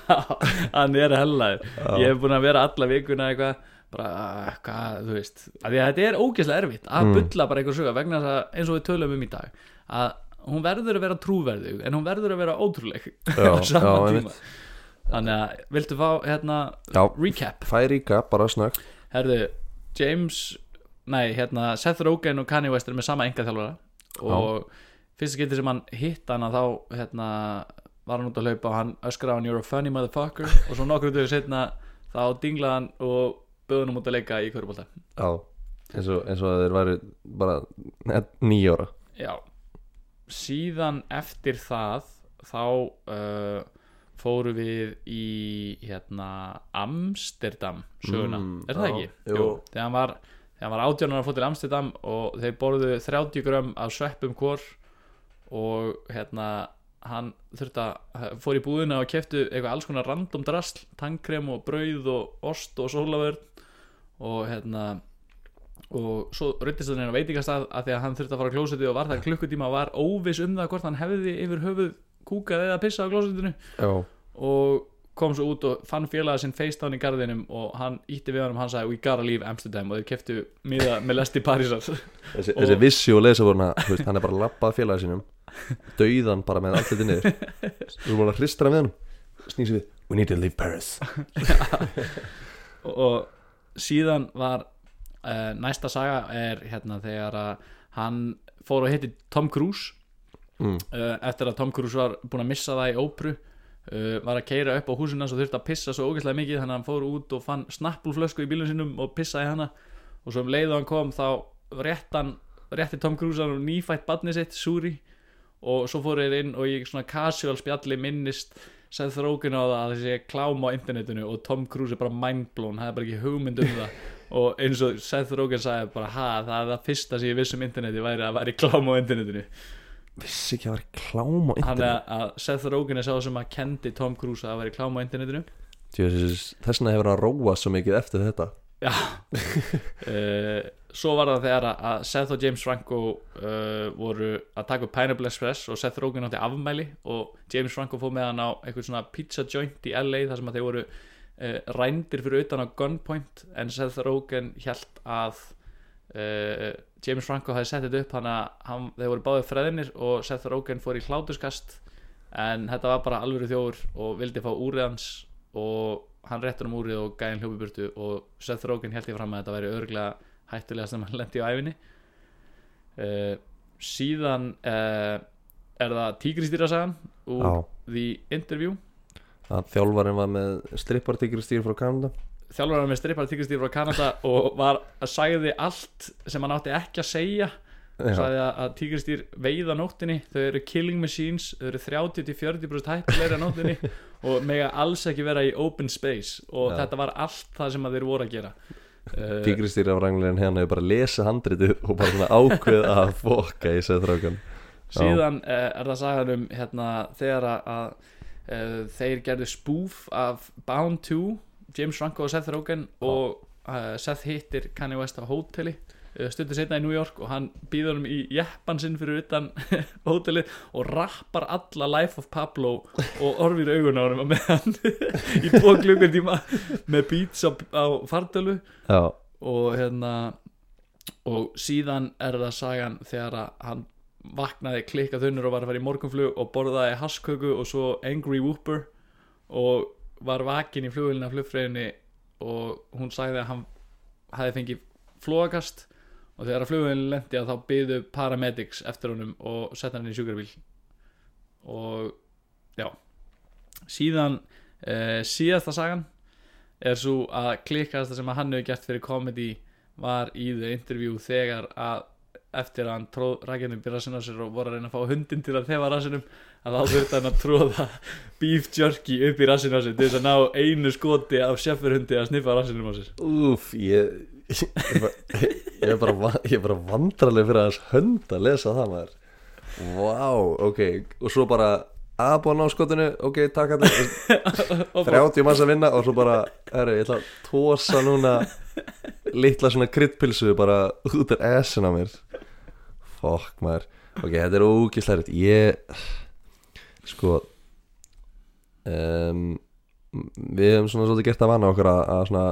B: [laughs]
A: hann er hellaður. Ég hef búin að vera alla vikuna eitthvað bara, hvað, þú veist. Að að þetta er ógeðslega erfitt að
B: Mm.
A: bulla bara einhver söga vegna þess að eins og við tölum um í dag að hún verður að vera trúverðug en hún verður að vera ótrúleg.
B: Já,
A: á sama
B: já,
A: tíma. Þannig að, viltu fá hérna
B: Já,
A: recap,
B: fær ríka, bara snögg
A: herðu James, nei, hérna Seth Rogen og Kanye West er með sama enga þjálfara og fyrsta getið sem hann hitt hana þá hérna var hann út að hlaupa og hann öskraði hann you're a funny motherfucker. [laughs] Og svo nokkur dögur setna þá dinglaði hann og böði hann út að leika í körubólta
B: Já, eins og, eins og að þeir væri bara nýjóra
A: já. Síðan eftir það þá uh, fóru við í hérna Amsterdam söguna,
B: Mm,
A: er það
B: já,
A: ekki?
B: jú.
A: þegar hann var var átjónar að fótt til Amsterdam og þeir borðuðu 30 grömm af sveppum hvor og hérna hann þurfti að fór í búðina og keftu eitthvað alls konar random drasl tangkrem og brauð og ost og sólavörn og hérna og svo ruttist hann einu veitingastað að því að hann þurfti að fara á klósetti og var þar klukkutíma og var óviss um það hvort hann hefði yfir höfuð kúkað eða pissað á klósettinu.
B: Já,
A: og kom svo út og fann félaga sinn FaceTime í garðinum og hann ítti við hann og hann sagði we gotta leave Amsterdam. Og þeir keftu miða með lesti Parísar.
B: Þessi, þessi vissi og lesa voru hann hann er bara lappað félagi sínum dauðan bara með allt þetta niður. Þú búin að hristra með hann Snýsi við, we need to leave Paris.
A: Og, [laughs] og síðan var uh, næsta saga er hérna þegar að hann fór og hitti Tom Cruise
B: mm.
A: uh, eftir að Tom Cruise var búin að missa það í ópru uh, var að keira upp á húsinu hans og þurfti að pissa svo ógeðslega mikið þannig að hann fór út og fann snappulflösku í bílun sinum og pissaði hana. Og svo um leið og hann kom þá rétt hann rétti Tom Cruise hann og nýfætt badni sitt, Suri og svo fór þeir inn og ég svona casual spjalli minnist Seth Rogen á það að þessi klám á internetinu og Tom Cruise er bara mindblown það er bara ekki hugmynd um það. [laughs] Og eins og Seth Rogen sagði bara ha, það er það fyrsta sem ég viss um interneti væri að væri klám á internetinu
B: Vissi ekki að vera klám á
A: hann er að Seth Rogen er sá sem að kendi Tom Cruise að það væri klám á internetinu.
B: Þess vegna hefur hann róað svo mikið eftir þetta.
A: Já. Uh, [laughs] svo var það þegar að- Seth og James Franco uh, voru að taka upp Pineapple Express og Seth Rogen átti afmæli og James Franco fóð með hann á eitthvað svona pizza joint í LA þar sem að þeir voru uh, rændir fyrir utan á gunpoint en Seth Rogen hjælt að uh, James Franco hafi sett þetta upp þannig að hann, þeir voru báðið freðinir og Seth Rogen fór í hlátuskast en þetta var bara alvöru þjóður og vildi fá úrið hans og hann réttur um úrið og gæðin hljópi burtu og Seth Rogen held ég fram að þetta væri örglega hættulega sem hann lendi á æfinni uh, síðan uh, er það tígristýrasagan úr The Interview.
B: Að þjálfarinn var með strippartíkristýr frá Kanada
A: þjálfur með strippar tígristýr frá Kanada og var að sagði allt sem hann átti ekki að segja. Sagði að, að tígristýr veiða nóttinni þau eru killing machines, þau eru 30-40% hættulegri að nóttinni [laughs] og mega alls ekki vera í open space. Og
B: Já.
A: þetta var allt það sem að þeir voru að gera. Uh,
B: Tígristýri á ranglegin hérna hefur bara lesið handritið og bara svona ákveð að fokka í Sethrogan
A: síðan uh, er það sagan um hérna, þegar að, að uh, þeir gerðu spoof af Bound 2 James Franco og Seth Rogen og uh, Seth hittir Kanye West á hóteli uh, stundu setna í New York og hann býður hann í jeppan sinn fyrir utan [laughs] hótelið og rappar alla Life of Pablo og orfir augun á hann með hann [laughs] í tvo klukkutíma með beats á, á fartölu
B: Já,
A: og hérna og síðan er það sagan þegar hann vaknaði klikka þunnur og var að fara í morgunflug og borðaði hasköku og svo Angry Whooper og var vakin í flugulina flugfreyjunni og hún sagði að hann hafi fengið flóakast og þegar að flugulina lendi að þá byðu paramedics eftir honum og setja hann í sjúkrabíl. Og já. Síðan uh, síðasta sagan er svo að klikkast sem að hann hefur gert fyrir comedy var í the interview þegar að eftir að hann tróð rækjandi upp í rassinu á sér og voru að reyna að fá hundin til að þefa rassinum að þá þurfti hann að tróða beef jerky upp í rassinu á sér til þess að ná einu skoti af sjefurhundi að sniffa rassinum á sér.
B: Úf, ég Ég er bara, bara, vandraleg fyrir að hönd að lesa það maður. Vá, ok Og svo bara að búin á skotinu Ok, takk að
A: bara-
B: 30 manns að vinna og svo bara herri, ég ætla að tósa núna litla svona kryddpilsu bara út af essin á mér. Fokk maður. Ok, þetta er ógislega rétt ég sko um, við hefum svona svolítið gert að vana okkur að, að svona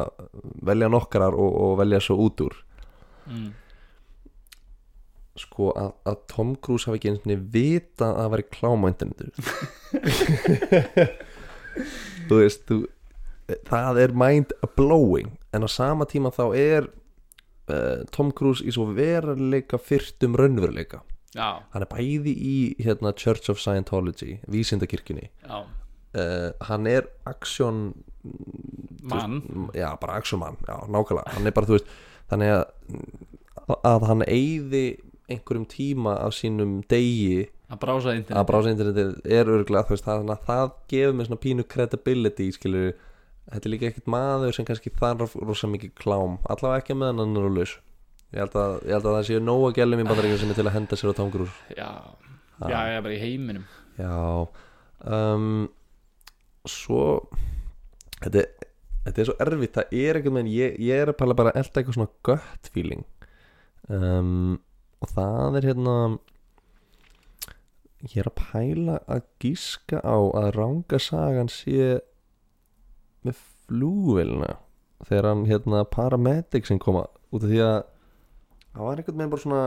B: velja nokkrar og, og velja svo út úr.
A: Mm.
B: sko að, að Tom Cruise hafi ekki einu sinni vita að það væri klám á internetu [laughs] þú veist þú, það er mind blowing en á sama tíma þá er uh, Tom Cruise í svo veruleika fyrtum raunveruleika
A: já,
B: hann er bæði í hérna, Church of Scientology vísindakirkjunni. Uh, hann er aksjón
A: mann
B: já, bara aksjómann, já, nákvæmlega. Hann er bara, þú veist, þannig að að hann eyði einhverjum tíma af sínum degi
A: að brása
B: að
A: internet
B: brása internetið er örgulega þú veist, þannig að það gefur mér svona pínu credibility skilur, þetta er líka ekkert maður sem kannski þarf rosa mikið klám allavega ekki með hann er á laus ég held að, ég held að það séu nóga gælum í bandaríkjum sem er til að henda sér á Tom Cruise
A: já, já, já, bara í heiminum.
B: Já. Um, Svo þetta, er- þetta er svo erfitt Það er eitthvað með ég, ég er að pæla bara elda eitthvað svona gut feeling. Um, Og það er hérna Ég er að pæla að gíska á að ranga sagan sé með flúvilna þegar hann hérna paramedic sem koma út af því að það var einhvern veginn bara svona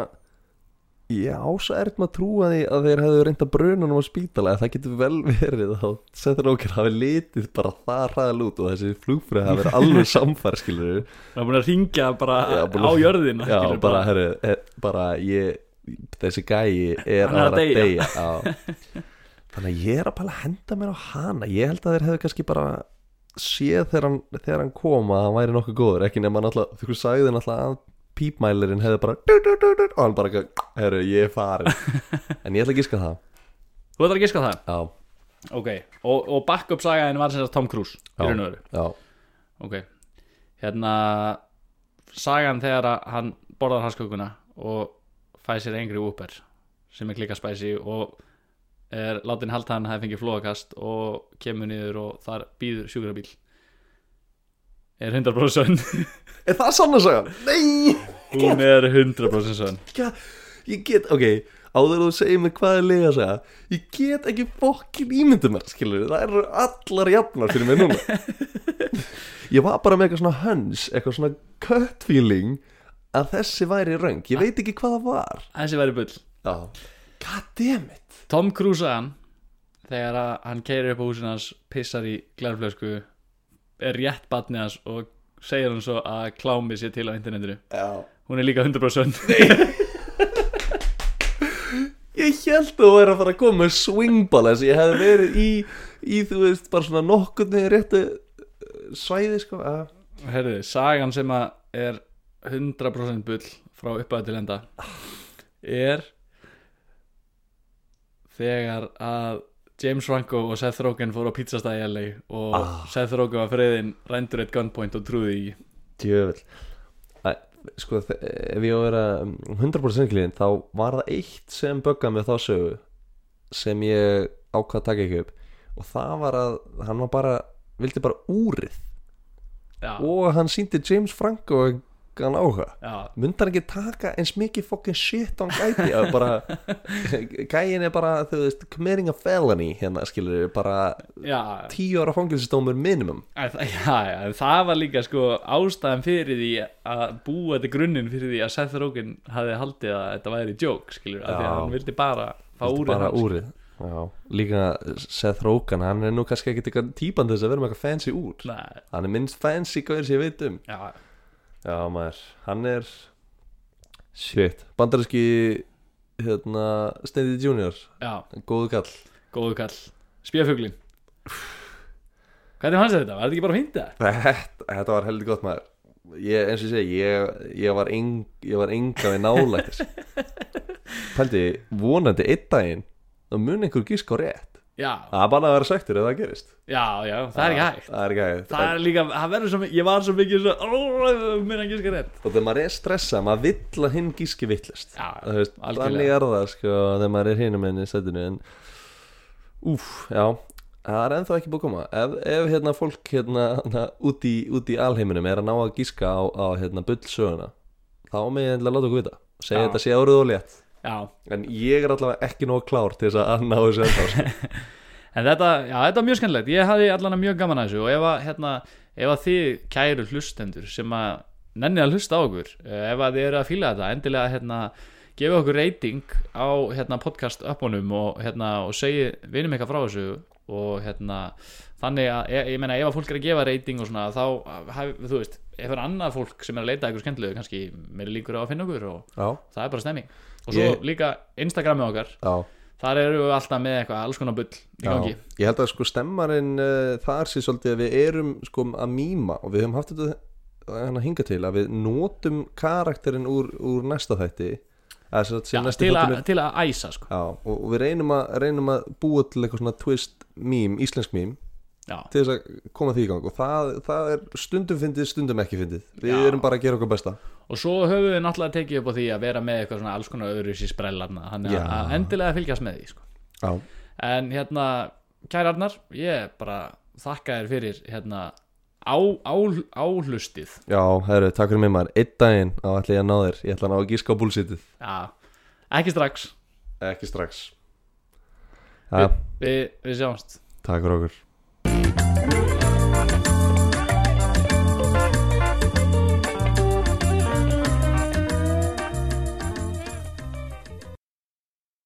B: ég ása ert maður að trúa því að þeir hefðu reynd að bruna nú á spítala það getur vel verið að setur okkur hafi litið bara það hraðal út og þessi flugfrið hafi verið alveg samfær skilur [laughs]
A: það er búin að ringja bara
B: Já, búin
A: á
B: að-
A: jörðina
B: já
A: skilur,
B: bara, herri, er, bara ég þessi gæi er að
A: að
B: að
A: deyja. [laughs]
B: þannig að ég er að pæla að henda mér á hana. Ég held að þeir hefðu kannski bara séð þegar hann, þegar hann kom að hann væri nokkuð góður ekki nema náttúrulega, þú sagði náttúrulega að pípmælirinn hefði bara og hann bara, herru, ég er farin [laughs] en ég ætla að giska það.
A: Þú ætlar að giska það?
B: Já,
A: ok, og, og backup sagaðin var sagt Tom Cruise í raun og veru.
B: já,
A: ok, hérna sagan þegar að hann borðar haskökuna og fæ sér engri úper sem er klika spæsi og er látin halda hann hafi fengið flóakast og kemur niður og þar býður sjúkrabíl er 100% sönn? [laughs]
B: Er það sann að sagja? nei,
A: hún er 100% sönn.
B: Ka- ég get, ok áður þú segir mig hvað er lega að segja ég get ekki fokkin ímyndum mér skilur, það eru allar jafnar fyrir mig núna. [laughs] Ég var bara með eitthvað svona höns eitthvað svona cut feeling að þessi væri röng, ég veit ekki hvað það var.
A: Þessi væri bull.
B: Já, god damn it.
A: Tom Cruise sagan þegar að hann keirir upp á húsin hans pissar í glærflösku er rétt batni hans og segir hann svo að klámi sér til á internetinu.
B: Já.
A: hún er líka 100% sönn [laughs]
B: ég held að þú væri að fara að koma með swingball þess að ég hefði verið í, í þú veist, bara svona nokkurni réttu uh, svæði sko
A: Herðu, sagan sem að er 100% bull frá upphæðu til enda er þegar að James Franco og Seth Rogen fóru á pizzastæði LA og
B: Ah.
A: Seth Rogen var friðin rændur eitt gunpoint og trúði í
B: Djöfull. Æ, Sko, ef ég á að vera um, 100% klíðin þá var það eitt sem böggaði með þá sögu sem ég ákvað að taka ekki upp. Og það var að hann var bara vildi bara úrið.
A: Já,
B: og hann síndi James Franco hann áhuga hann ekki taka eins mikið fucking shit á hann gæti að bara [laughs] gæin er bara, þú veist, committing a felony hérna, skilur bara
A: já,
B: tíu ára fangilsistómur minimum. [laughs]
A: Já, já, það var líka sko ástæðan fyrir því að búa þetta grunninn fyrir því að Seth Rogen hafði haldið að þetta væri joke, skilur, af því að hann vildi bara fá úrið
B: bara
A: hans.
B: úrið Já, líka Seth Rogen, hann er nú kannski eitthvað típan þess að vera með eitthvað fancy úr.
A: Nei,
B: hann er minnst fancy gauður sem ég veit um.
A: Já,
B: Já, maður, hann er shit, bandaríski hérna, Steindi Junior.
A: Já,
B: góðu kall.
A: Góðu kall. Spjöfuglin Hvernig fannst þetta? Var þetta ekki bara fínt það?
B: þetta, þetta var heldur gott maður. Ég, eins og ég segi, ég, ég var eng, ég var enga við nálægt þess [laughs] pældi, vonandi einn daginn þá mun einhver gísk á rétt
A: Já,
B: það er bara að vera sættur ef það gerist.
A: Já, já, það er ekki hægt.
B: það er ekki hægt.
A: Það er líka, það verður svo mikið, ég var svo mikið svo, ó, mér ekki skar rétt.
B: Og þegar maður er stressað, maður vill að hinn gíski vittlust
A: Já,
B: veist, þannig er það sko þegar maður er hinum enn í stættinu en úf, já. Það er ennþá ekki búið að koma. Ef, ef hérna fólk hérna, hérna út, í, út í alheiminum er að ná að gíska á, á hérna bullsöguna þá með ég endilega láta okkur vita. Segja þetta sé árið og létt
A: Já,
B: en ég er allavega ekki nóg klár til þess að ná þessu ennþá sko. [laughs]
A: En þetta, já, þetta var mjög skemmtilegt. Ég hafði allan mjög gaman að þessu og ef að, hérna, ef að þið kæru hlustendur sem að nenni að hlusta á okkur eh, ef að þið eru að fíla þetta endilega hérna, gefa okkur reyting á hérna, podcast uppunum og, hérna, og segi vinum eitthvað frá þessu og hérna þannig að, ég, ég meina ef að fólk er að gefa reyting og svona þá, haf, þú veist ef er annað fólk sem er að leita að eitthvað skemmtilegu kannski meiri líkur á að finna okkur og
B: já,
A: það er bara stemming og svo
B: Ég-
A: líka Instagramið okkar.
B: Já,
A: þar eru við alltaf með eitthvað alls konar bull í gangi.
B: Já ég held að sko stemmarinn uh, þar sé svolítið að við erum sko að mýma og við höfum haft þetta hann að hinga til að við notum karakterinn úr, úr næsta þætti. Að sem
A: Já,
B: næsti
A: til, að, til að æsa sko.
B: Já, og, og við reynum að, reynum að búa til eitthvað svona twist mím, íslensk mím
A: já,
B: til þess að koma því í gang. Og það, það er stundum fyndið, stundum ekki fyndið. Við
A: Já.
B: erum bara að gera okkur besta.
A: Og svo höfum við náttúrulega tekið upp á því að vera með eitthvað svona alls konar öðru sér sprellarna. Þannig að, að endilega fylgjast með því sko. En hérna, kærarnar ég bara þakka þér fyrir hérna á, á, áhlustið
B: já herru, takk fyrir mig maður. Einn daginn á ætla ég að ná þér. Ég ætla að ná að gíska á búlsitið.
A: Já, ekki strax.
B: Ekki strax. Já,
A: við, við sjáumst.
B: Takk fyrir okkur